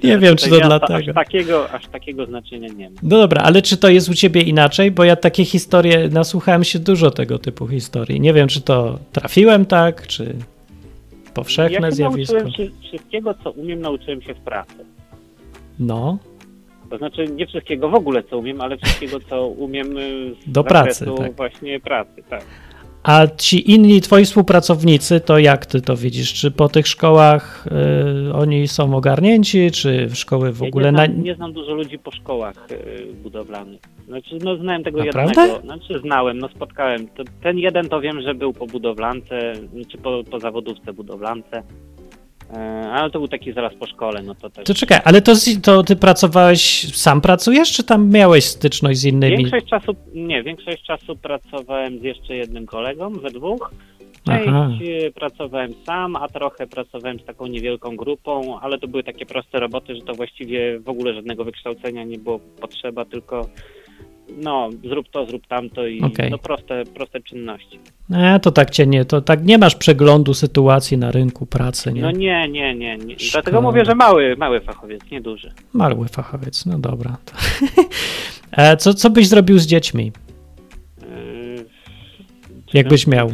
Speaker 2: Nie wiem, czy to ja dlatego.
Speaker 6: Aż takiego, aż takiego znaczenia nie ma.
Speaker 2: No dobra, ale czy to jest u ciebie inaczej? Bo ja takie historie, nasłuchałem się dużo tego typu historii. Nie wiem, czy to trafiłem tak, czy powszechne
Speaker 6: ja
Speaker 2: zjawisko.
Speaker 6: Nauczyłem się wszystkiego, co umiem, nauczyłem się w pracy.
Speaker 2: No.
Speaker 6: To znaczy nie wszystkiego w ogóle, co umiem, ale wszystkiego, co umiem y, z
Speaker 2: Do pracy, tak.
Speaker 6: właśnie pracy, tak.
Speaker 2: A ci inni twoi współpracownicy, to jak ty to widzisz? Czy po tych szkołach y, oni są ogarnięci, czy w szkoły w ogóle...
Speaker 6: Ja
Speaker 2: nie,
Speaker 6: znam, na... nie znam dużo ludzi po szkołach y, budowlanych. Znaczy, no znałem tego
Speaker 2: Naprawdę?
Speaker 6: jednego. Znaczy znałem, no spotkałem. To, ten jeden to wiem, że był po budowlance, czy po, po zawodówce budowlance. E, ale to był taki zaraz po szkole, no to też.
Speaker 2: To czekaj, ale to, to ty pracowałeś, sam pracujesz, czy tam miałeś styczność z innymi?
Speaker 6: Większość czasu, nie, większość czasu pracowałem z jeszcze jednym kolegą, we dwóch. Część Aha. E, pracowałem sam, a trochę pracowałem z taką niewielką grupą, ale to były takie proste roboty, że to właściwie w ogóle żadnego wykształcenia nie było potrzeba, tylko no, zrób to, zrób tamto i okay. no, proste, proste czynności.
Speaker 2: Nie, to tak cię nie, to tak nie masz przeglądu sytuacji na rynku pracy, nie?
Speaker 6: No nie, nie, nie. nie. Dlatego mówię, że mały, mały fachowiec, nie duży.
Speaker 2: Mały fachowiec, no dobra. E, co, co byś zrobił z dziećmi? Yy, Jakbyś miał.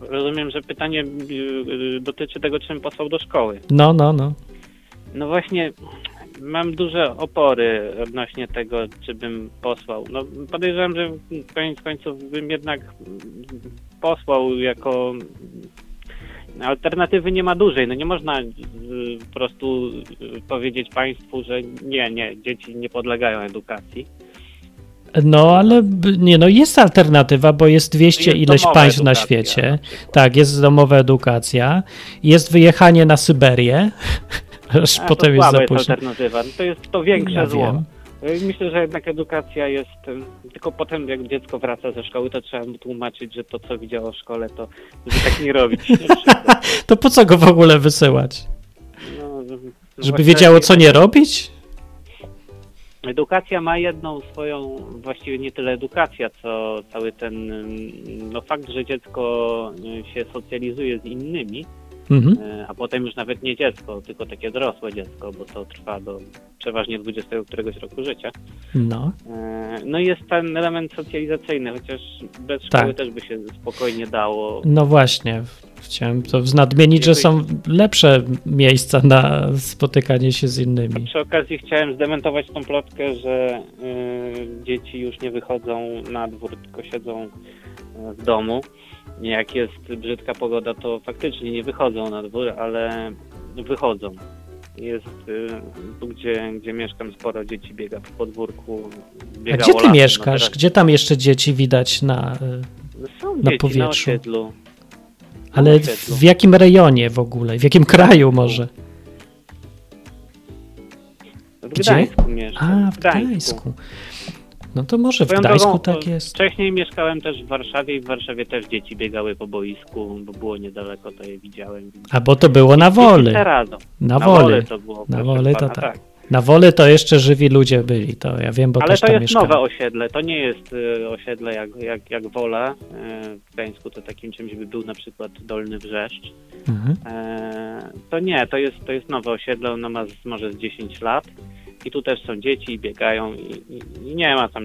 Speaker 6: Rozumiem, że pytanie yy, dotyczy tego, czym posłał do szkoły.
Speaker 2: No, no, no.
Speaker 6: No właśnie, mam duże opory odnośnie tego, czy bym posłał. No, podejrzewam, że koniec końców bym jednak posłał jako alternatywy nie ma dużej. No nie można y, po prostu y, powiedzieć państwu, że nie, nie, dzieci nie podlegają edukacji.
Speaker 2: No, ale nie, no jest alternatywa, bo jest 200 jest ileś państw na świecie. Na tak, jest domowa edukacja, jest wyjechanie na Syberię. Aż
Speaker 6: A,
Speaker 2: potem
Speaker 6: jest
Speaker 2: za
Speaker 6: późno. alternatywa. To jest to większe ja zło. Wiem. Myślę, że jednak edukacja jest, tylko potem jak dziecko wraca ze szkoły, to trzeba mu tłumaczyć, że to co widziało w szkole, to żeby tak nie robić.
Speaker 2: to po co go w ogóle wysyłać? No, żeby wiedziało co nie robić?
Speaker 6: Edukacja ma jedną swoją, właściwie nie tyle edukacja, co cały ten no, fakt, że dziecko się socjalizuje z innymi, mhm. E, a potem już nawet nie dziecko, tylko takie dorosłe dziecko, bo to trwa do przeważnie 20 któregoś roku życia.
Speaker 2: No.
Speaker 6: E, no i jest ten element socjalizacyjny, chociaż bez szkoły tak. też by się spokojnie dało.
Speaker 2: No właśnie, chciałem to nadmienić, że są lepsze miejsca na spotykanie się z innymi.
Speaker 6: A przy okazji chciałem zdementować tą plotkę, że y, dzieci już nie wychodzą na dwór, tylko siedzą w domu jak jest brzydka pogoda, to faktycznie nie wychodzą na dwór, ale wychodzą. Jest y, gdzie, gdzie mieszkam, sporo dzieci biega po podwórku.
Speaker 2: A gdzie ty mieszkasz? Gdzie tam jeszcze dzieci widać na,
Speaker 6: y, Są na dzieci powietrzu? Na osiedlu.
Speaker 2: Ale w jakim rejonie w ogóle? W jakim kraju może?
Speaker 6: W Gdańsku Gdzie? Mieszkam.
Speaker 2: A, w Gdańsku. Gdańsku. No to może w Gdańsku drogą, tak jest.
Speaker 6: Wcześniej mieszkałem też w Warszawie i w Warszawie też dzieci biegały po boisku, bo było niedaleko, to je widziałem.
Speaker 2: A bo to było na woli.
Speaker 6: Na,
Speaker 2: na woli.
Speaker 6: to było.
Speaker 2: Na woli to tak. tak. Na wole to jeszcze żywi ludzie byli, to ja wiem, bo
Speaker 6: Ale
Speaker 2: też
Speaker 6: to
Speaker 2: tam
Speaker 6: jest
Speaker 2: mieszkałem.
Speaker 6: nowe osiedle, to nie jest y, osiedle jak, jak, jak Wola. Y, w Gdańsku to takim czymś by był na przykład Dolny Wrzeszcz. Mhm. Y, to nie, to jest, to jest nowe osiedle, ono ma z, może z 10 lat i tu też są dzieci i biegają i, i, i nie ma tam,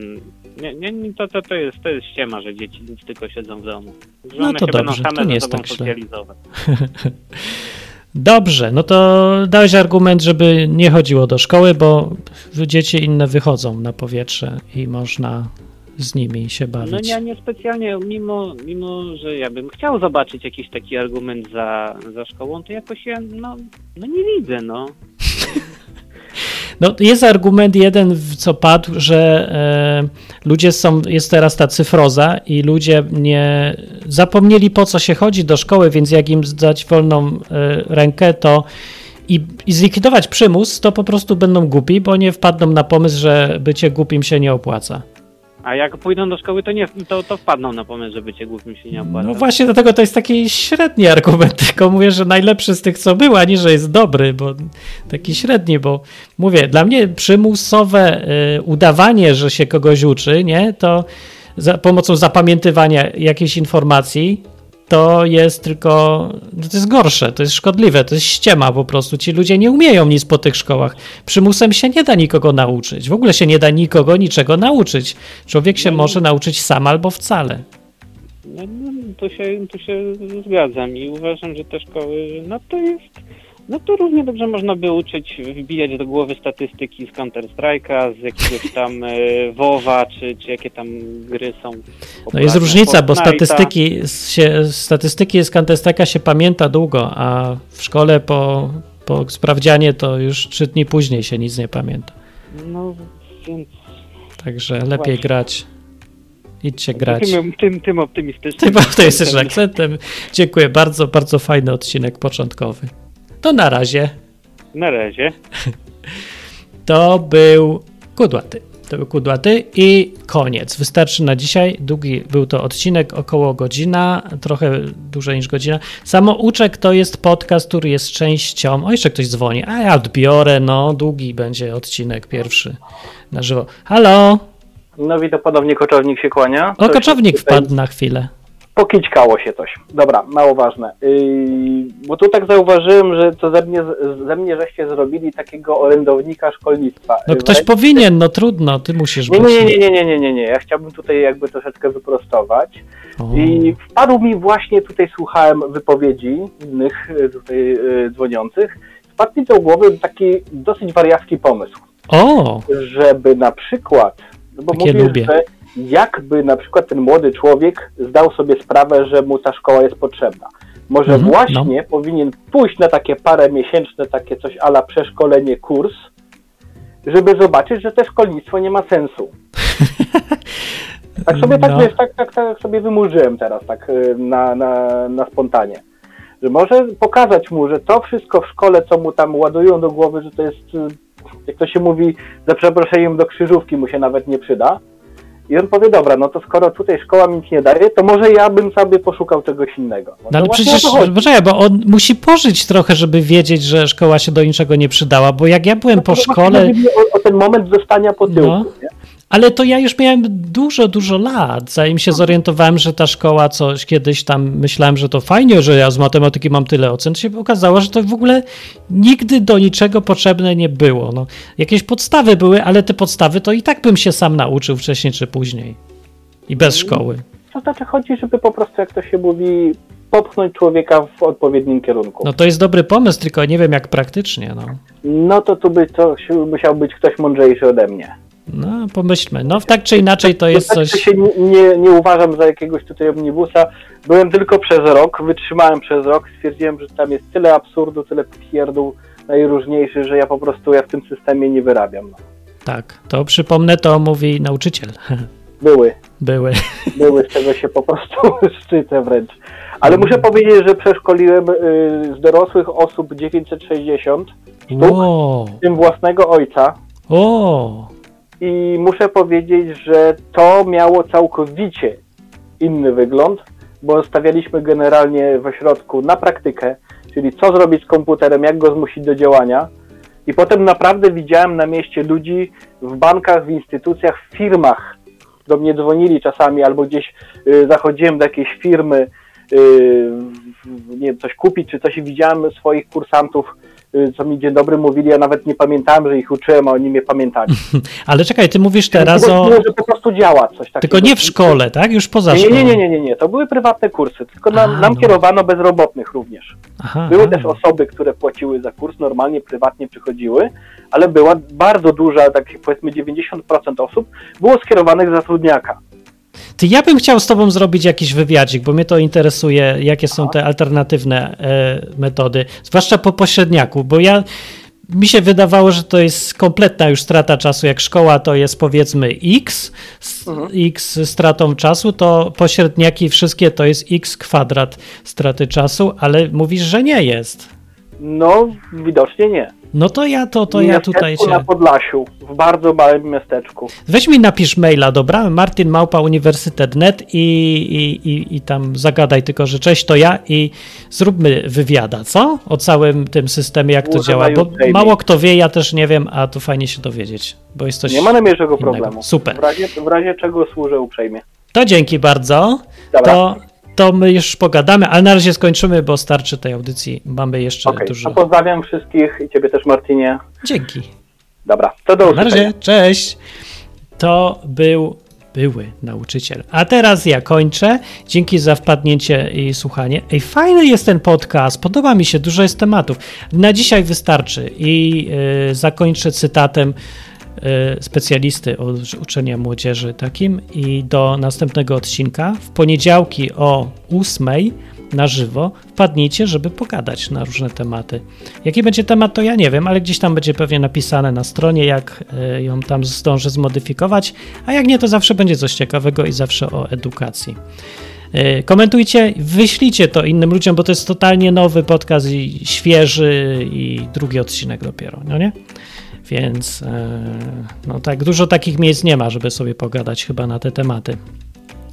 Speaker 6: nie, nie, to, to, to, jest, to jest ściema, że dzieci nic tylko siedzą w domu. Że
Speaker 2: no to
Speaker 6: się
Speaker 2: dobrze, to nie jest
Speaker 6: tak
Speaker 2: socjalizować. Dobrze, no to dałeś argument, żeby nie chodziło do szkoły, bo dzieci inne wychodzą na powietrze i można z nimi się bawić.
Speaker 6: No ja nie specjalnie, mimo, mimo że ja bym chciał zobaczyć jakiś taki argument za, za szkołą, to jakoś ja no, no nie widzę, no.
Speaker 2: No, jest argument jeden, co padł, że e, ludzie są, jest teraz ta cyfroza i ludzie nie zapomnieli po co się chodzi do szkoły, więc jak im dać wolną e, rękę, to i, i zlikwidować przymus, to po prostu będą głupi, bo nie wpadną na pomysł, że bycie głupim się nie opłaca.
Speaker 6: A jak pójdą do szkoły, to nie, to, to wpadną na pomysł, że bycie głupim się nie opłaca.
Speaker 2: No właśnie dlatego to jest taki średni argument, tylko mówię, że najlepszy z tych, co był, a nie, że jest dobry, bo taki średni, bo mówię, dla mnie przymusowe y, udawanie, że się kogoś uczy, nie, to za pomocą zapamiętywania jakiejś informacji, to jest tylko, no to jest gorsze, to jest szkodliwe, to jest ściema po prostu. Ci ludzie nie umieją nic po tych szkołach. Przymusem się nie da nikogo nauczyć. W ogóle się nie da nikogo niczego nauczyć. Człowiek się no, może nauczyć sam albo wcale.
Speaker 6: No, no, to, się, to się zgadzam i uważam, że te szkoły, no to jest no to równie dobrze można by uczyć, wbijać do głowy statystyki z Counter-Strike'a, z jakiegoś tam e, WoWa, czy, czy jakie tam gry są.
Speaker 2: No jest różnica, bo statystyki, się, statystyki z Counter-Strike'a się pamięta długo, a w szkole po, po sprawdzianie to już trzy dni później się nic nie pamięta.
Speaker 6: No więc...
Speaker 2: Także lepiej Właśnie. grać. Idźcie grać.
Speaker 6: Tym, tym, tym optymistycznym.
Speaker 2: Tym optymistycznym akcentem. Dziękuję bardzo, bardzo fajny odcinek początkowy. To na razie.
Speaker 6: Na razie.
Speaker 2: To był Kudłaty. To był Kudłaty i koniec. Wystarczy na dzisiaj. Długi był to odcinek, około godzina, trochę dłużej niż godzina. Samouczek to jest podcast, który jest częścią... O, jeszcze ktoś dzwoni. A ja odbiorę, no. Długi będzie odcinek pierwszy na żywo. Halo?
Speaker 3: No widzę, ponownie koczownik się kłania.
Speaker 2: O, koczownik wpadł na chwilę
Speaker 3: pokićkało się coś. Dobra, mało ważne. Yy, bo tu tak zauważyłem, że to ze mnie, ze mnie żeście zrobili takiego orędownika szkolnictwa.
Speaker 2: No ktoś powinien, no trudno, ty musisz
Speaker 3: nie, być. Nie, nie, nie, nie, nie, nie, nie. Ja chciałbym tutaj jakby troszeczkę wyprostować. O. I wpadł mi właśnie, tutaj słuchałem wypowiedzi innych y, tutaj yy, dzwoniących, wpadł mi do głowy taki dosyć wariacki pomysł.
Speaker 2: O!
Speaker 3: Żeby na przykład, no bo Takie mówisz, lubię. że jakby na przykład ten młody człowiek zdał sobie sprawę, że mu ta szkoła jest potrzebna. Może mhm, właśnie no. powinien pójść na takie parę miesięczne, takie coś ala przeszkolenie, kurs, żeby zobaczyć, że to szkolnictwo nie ma sensu. Tak sobie tak, no. wiesz, tak, tak, tak sobie wymurzyłem teraz, tak y, na, na, na spontanie. Że może pokazać mu, że to wszystko w szkole, co mu tam ładują do głowy, że to jest, y, jak to się mówi, za przeproszeniem do krzyżówki mu się nawet nie przyda, i on powie, dobra, no to skoro tutaj szkoła mi nic nie daje, to może ja bym sobie poszukał czegoś innego. No,
Speaker 2: no ale przecież, poczekaj, bo on musi pożyć trochę, żeby wiedzieć, że szkoła się do niczego nie przydała, bo jak ja byłem no, po szkole...
Speaker 3: O, o, ten moment zostania po tyłku, no.
Speaker 2: Ale to ja już miałem dużo, dużo lat, zanim się zorientowałem, że ta szkoła coś kiedyś tam myślałem, że to fajnie, że ja z matematyki mam tyle ocen, to się okazało, że to w ogóle nigdy do niczego potrzebne nie było. No, jakieś podstawy były, ale te podstawy to i tak bym się sam nauczył wcześniej czy później. I bez mm. szkoły.
Speaker 3: To znaczy chodzi, żeby po prostu, jak to się mówi, popchnąć człowieka w odpowiednim kierunku.
Speaker 2: No to jest dobry pomysł, tylko nie wiem jak praktycznie. No,
Speaker 3: no to tu by to musiał być ktoś mądrzejszy ode mnie.
Speaker 2: No, pomyślmy. No, tak czy inaczej to jest coś...
Speaker 3: się nie, nie uważam za jakiegoś tutaj omnibusa. Byłem tylko przez rok, wytrzymałem przez rok, stwierdziłem, że tam jest tyle absurdu, tyle pierdół najróżniejszych, że ja po prostu ja w tym systemie nie wyrabiam. No.
Speaker 2: Tak, to przypomnę, to mówi nauczyciel.
Speaker 3: Były.
Speaker 2: Były.
Speaker 3: Były, z czego się po prostu szczycę wręcz. Ale mm. muszę powiedzieć, że przeszkoliłem y, z dorosłych osób 960 sztuk, wow. w tym własnego ojca.
Speaker 2: O
Speaker 3: i muszę powiedzieć, że to miało całkowicie inny wygląd, bo stawialiśmy generalnie w ośrodku na praktykę, czyli co zrobić z komputerem, jak go zmusić do działania. I potem naprawdę widziałem na mieście ludzi w bankach, w instytucjach, w firmach. Do mnie dzwonili czasami, albo gdzieś y, zachodziłem do jakiejś firmy, y, nie wiem, coś kupić czy coś i widziałem swoich kursantów co mi dzień dobry mówili, ja nawet nie pamiętałem, że ich uczyłem, a oni mnie pamiętali.
Speaker 2: Ale czekaj, ty mówisz teraz o...
Speaker 3: że po prostu działa coś takiego.
Speaker 2: Tylko nie w szkole, tak? Już poza
Speaker 3: nie,
Speaker 2: szkołą.
Speaker 3: Nie, nie, nie, nie, nie, to były prywatne kursy, tylko nam, a, nam no. kierowano bezrobotnych również. Aha, były też osoby, które płaciły za kurs, normalnie, prywatnie przychodziły, ale była bardzo duża, tak powiedzmy 90% osób było skierowanych zatrudniaka.
Speaker 2: Ty, ja bym chciał z tobą zrobić jakiś wywiadzik, bo mnie to interesuje, jakie są te alternatywne e, metody, zwłaszcza po pośredniaku, bo ja mi się wydawało, że to jest kompletna już strata czasu. Jak szkoła to jest powiedzmy x, mhm. x stratą czasu, to pośredniaki wszystkie to jest x kwadrat straty czasu, ale mówisz, że nie jest.
Speaker 3: No, widocznie nie.
Speaker 2: No to ja to, to ja tutaj się...
Speaker 3: na Podlasiu, w bardzo małym miasteczku.
Speaker 2: Weź mi napisz maila, dobra? Martin Małpa Uniwersytet.net i, i, i, i tam zagadaj tylko, że cześć, to ja i zróbmy wywiada, co? O całym tym systemie, jak to działa, bo mało kto wie, ja też nie wiem, a to fajnie się dowiedzieć, bo jest coś
Speaker 3: Nie ma najmniejszego problemu.
Speaker 2: Super.
Speaker 3: W razie, w razie czego służę uprzejmie.
Speaker 2: To dzięki bardzo. Dobra. To to my już pogadamy, ale na razie skończymy, bo starczy tej audycji. Mamy jeszcze okay, dużo.
Speaker 3: pozdrawiam wszystkich i ciebie też, Martinie.
Speaker 2: Dzięki.
Speaker 3: Dobra, to do usłyszenia.
Speaker 2: Na razie, cześć. To był były nauczyciel. A teraz ja kończę. Dzięki za wpadnięcie i słuchanie. Ej, fajny jest ten podcast, podoba mi się, dużo jest tematów. Na dzisiaj wystarczy i yy, zakończę cytatem specjalisty od uczenia młodzieży takim i do następnego odcinka w poniedziałki o 8 na żywo wpadnijcie, żeby pogadać na różne tematy. Jaki będzie temat, to ja nie wiem, ale gdzieś tam będzie pewnie napisane na stronie, jak y, ją tam zdążę zmodyfikować, a jak nie, to zawsze będzie coś ciekawego i zawsze o edukacji. Y, komentujcie, wyślijcie to innym ludziom, bo to jest totalnie nowy podcast i świeży i drugi odcinek dopiero, no nie? Więc e, no tak, dużo takich miejsc nie ma, żeby sobie pogadać chyba na te tematy.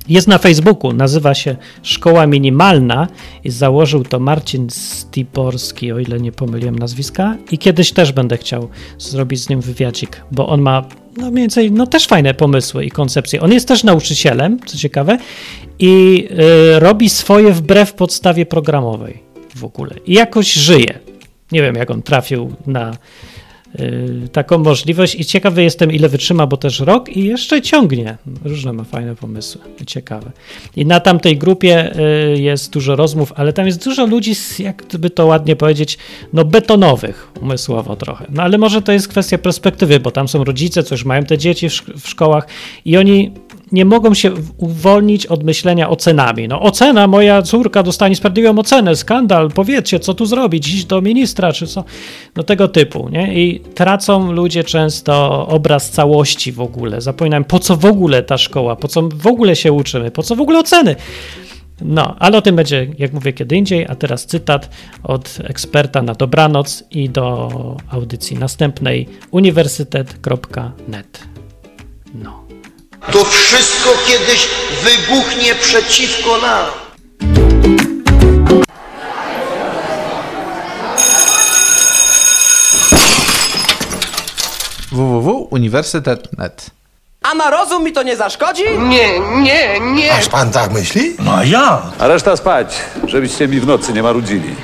Speaker 2: Jest na Facebooku, nazywa się Szkoła Minimalna i założył to Marcin Stiborski, o ile nie pomyliłem nazwiska. I kiedyś też będę chciał zrobić z nim wywiadzik, bo on ma no mniej więcej, no też fajne pomysły i koncepcje. On jest też nauczycielem, co ciekawe, i y, robi swoje wbrew podstawie programowej w ogóle. I jakoś żyje. Nie wiem, jak on trafił na taką możliwość i ciekawy jestem, ile wytrzyma, bo też rok i jeszcze ciągnie. Różne ma fajne pomysły, ciekawe. I na tamtej grupie y, jest dużo rozmów, ale tam jest dużo ludzi, jakby to ładnie powiedzieć, no betonowych umysłowo trochę. No ale może to jest kwestia perspektywy, bo tam są rodzice, co już mają te dzieci w szkołach i oni nie mogą się uwolnić od myślenia ocenami. No ocena, moja córka dostanie sprawiedliwą ocenę, skandal, powiedzcie, co tu zrobić, iść do ministra, czy co, no tego typu, nie? I tracą ludzie często obraz całości w ogóle, zapominają, po co w ogóle ta szkoła, po co w ogóle się uczymy, po co w ogóle oceny. No, ale o tym będzie, jak mówię, kiedy indziej, a teraz cytat od eksperta na dobranoc i do audycji następnej uniwersytet.net. No.
Speaker 7: To wszystko kiedyś wybuchnie przeciwko nam.
Speaker 1: www.uniwersytet.net
Speaker 8: A na rozum mi to nie zaszkodzi?
Speaker 7: Nie, nie, nie.
Speaker 9: Aż pan tak myśli?
Speaker 10: No ja? A reszta spać, żebyście mi w nocy nie marudzili.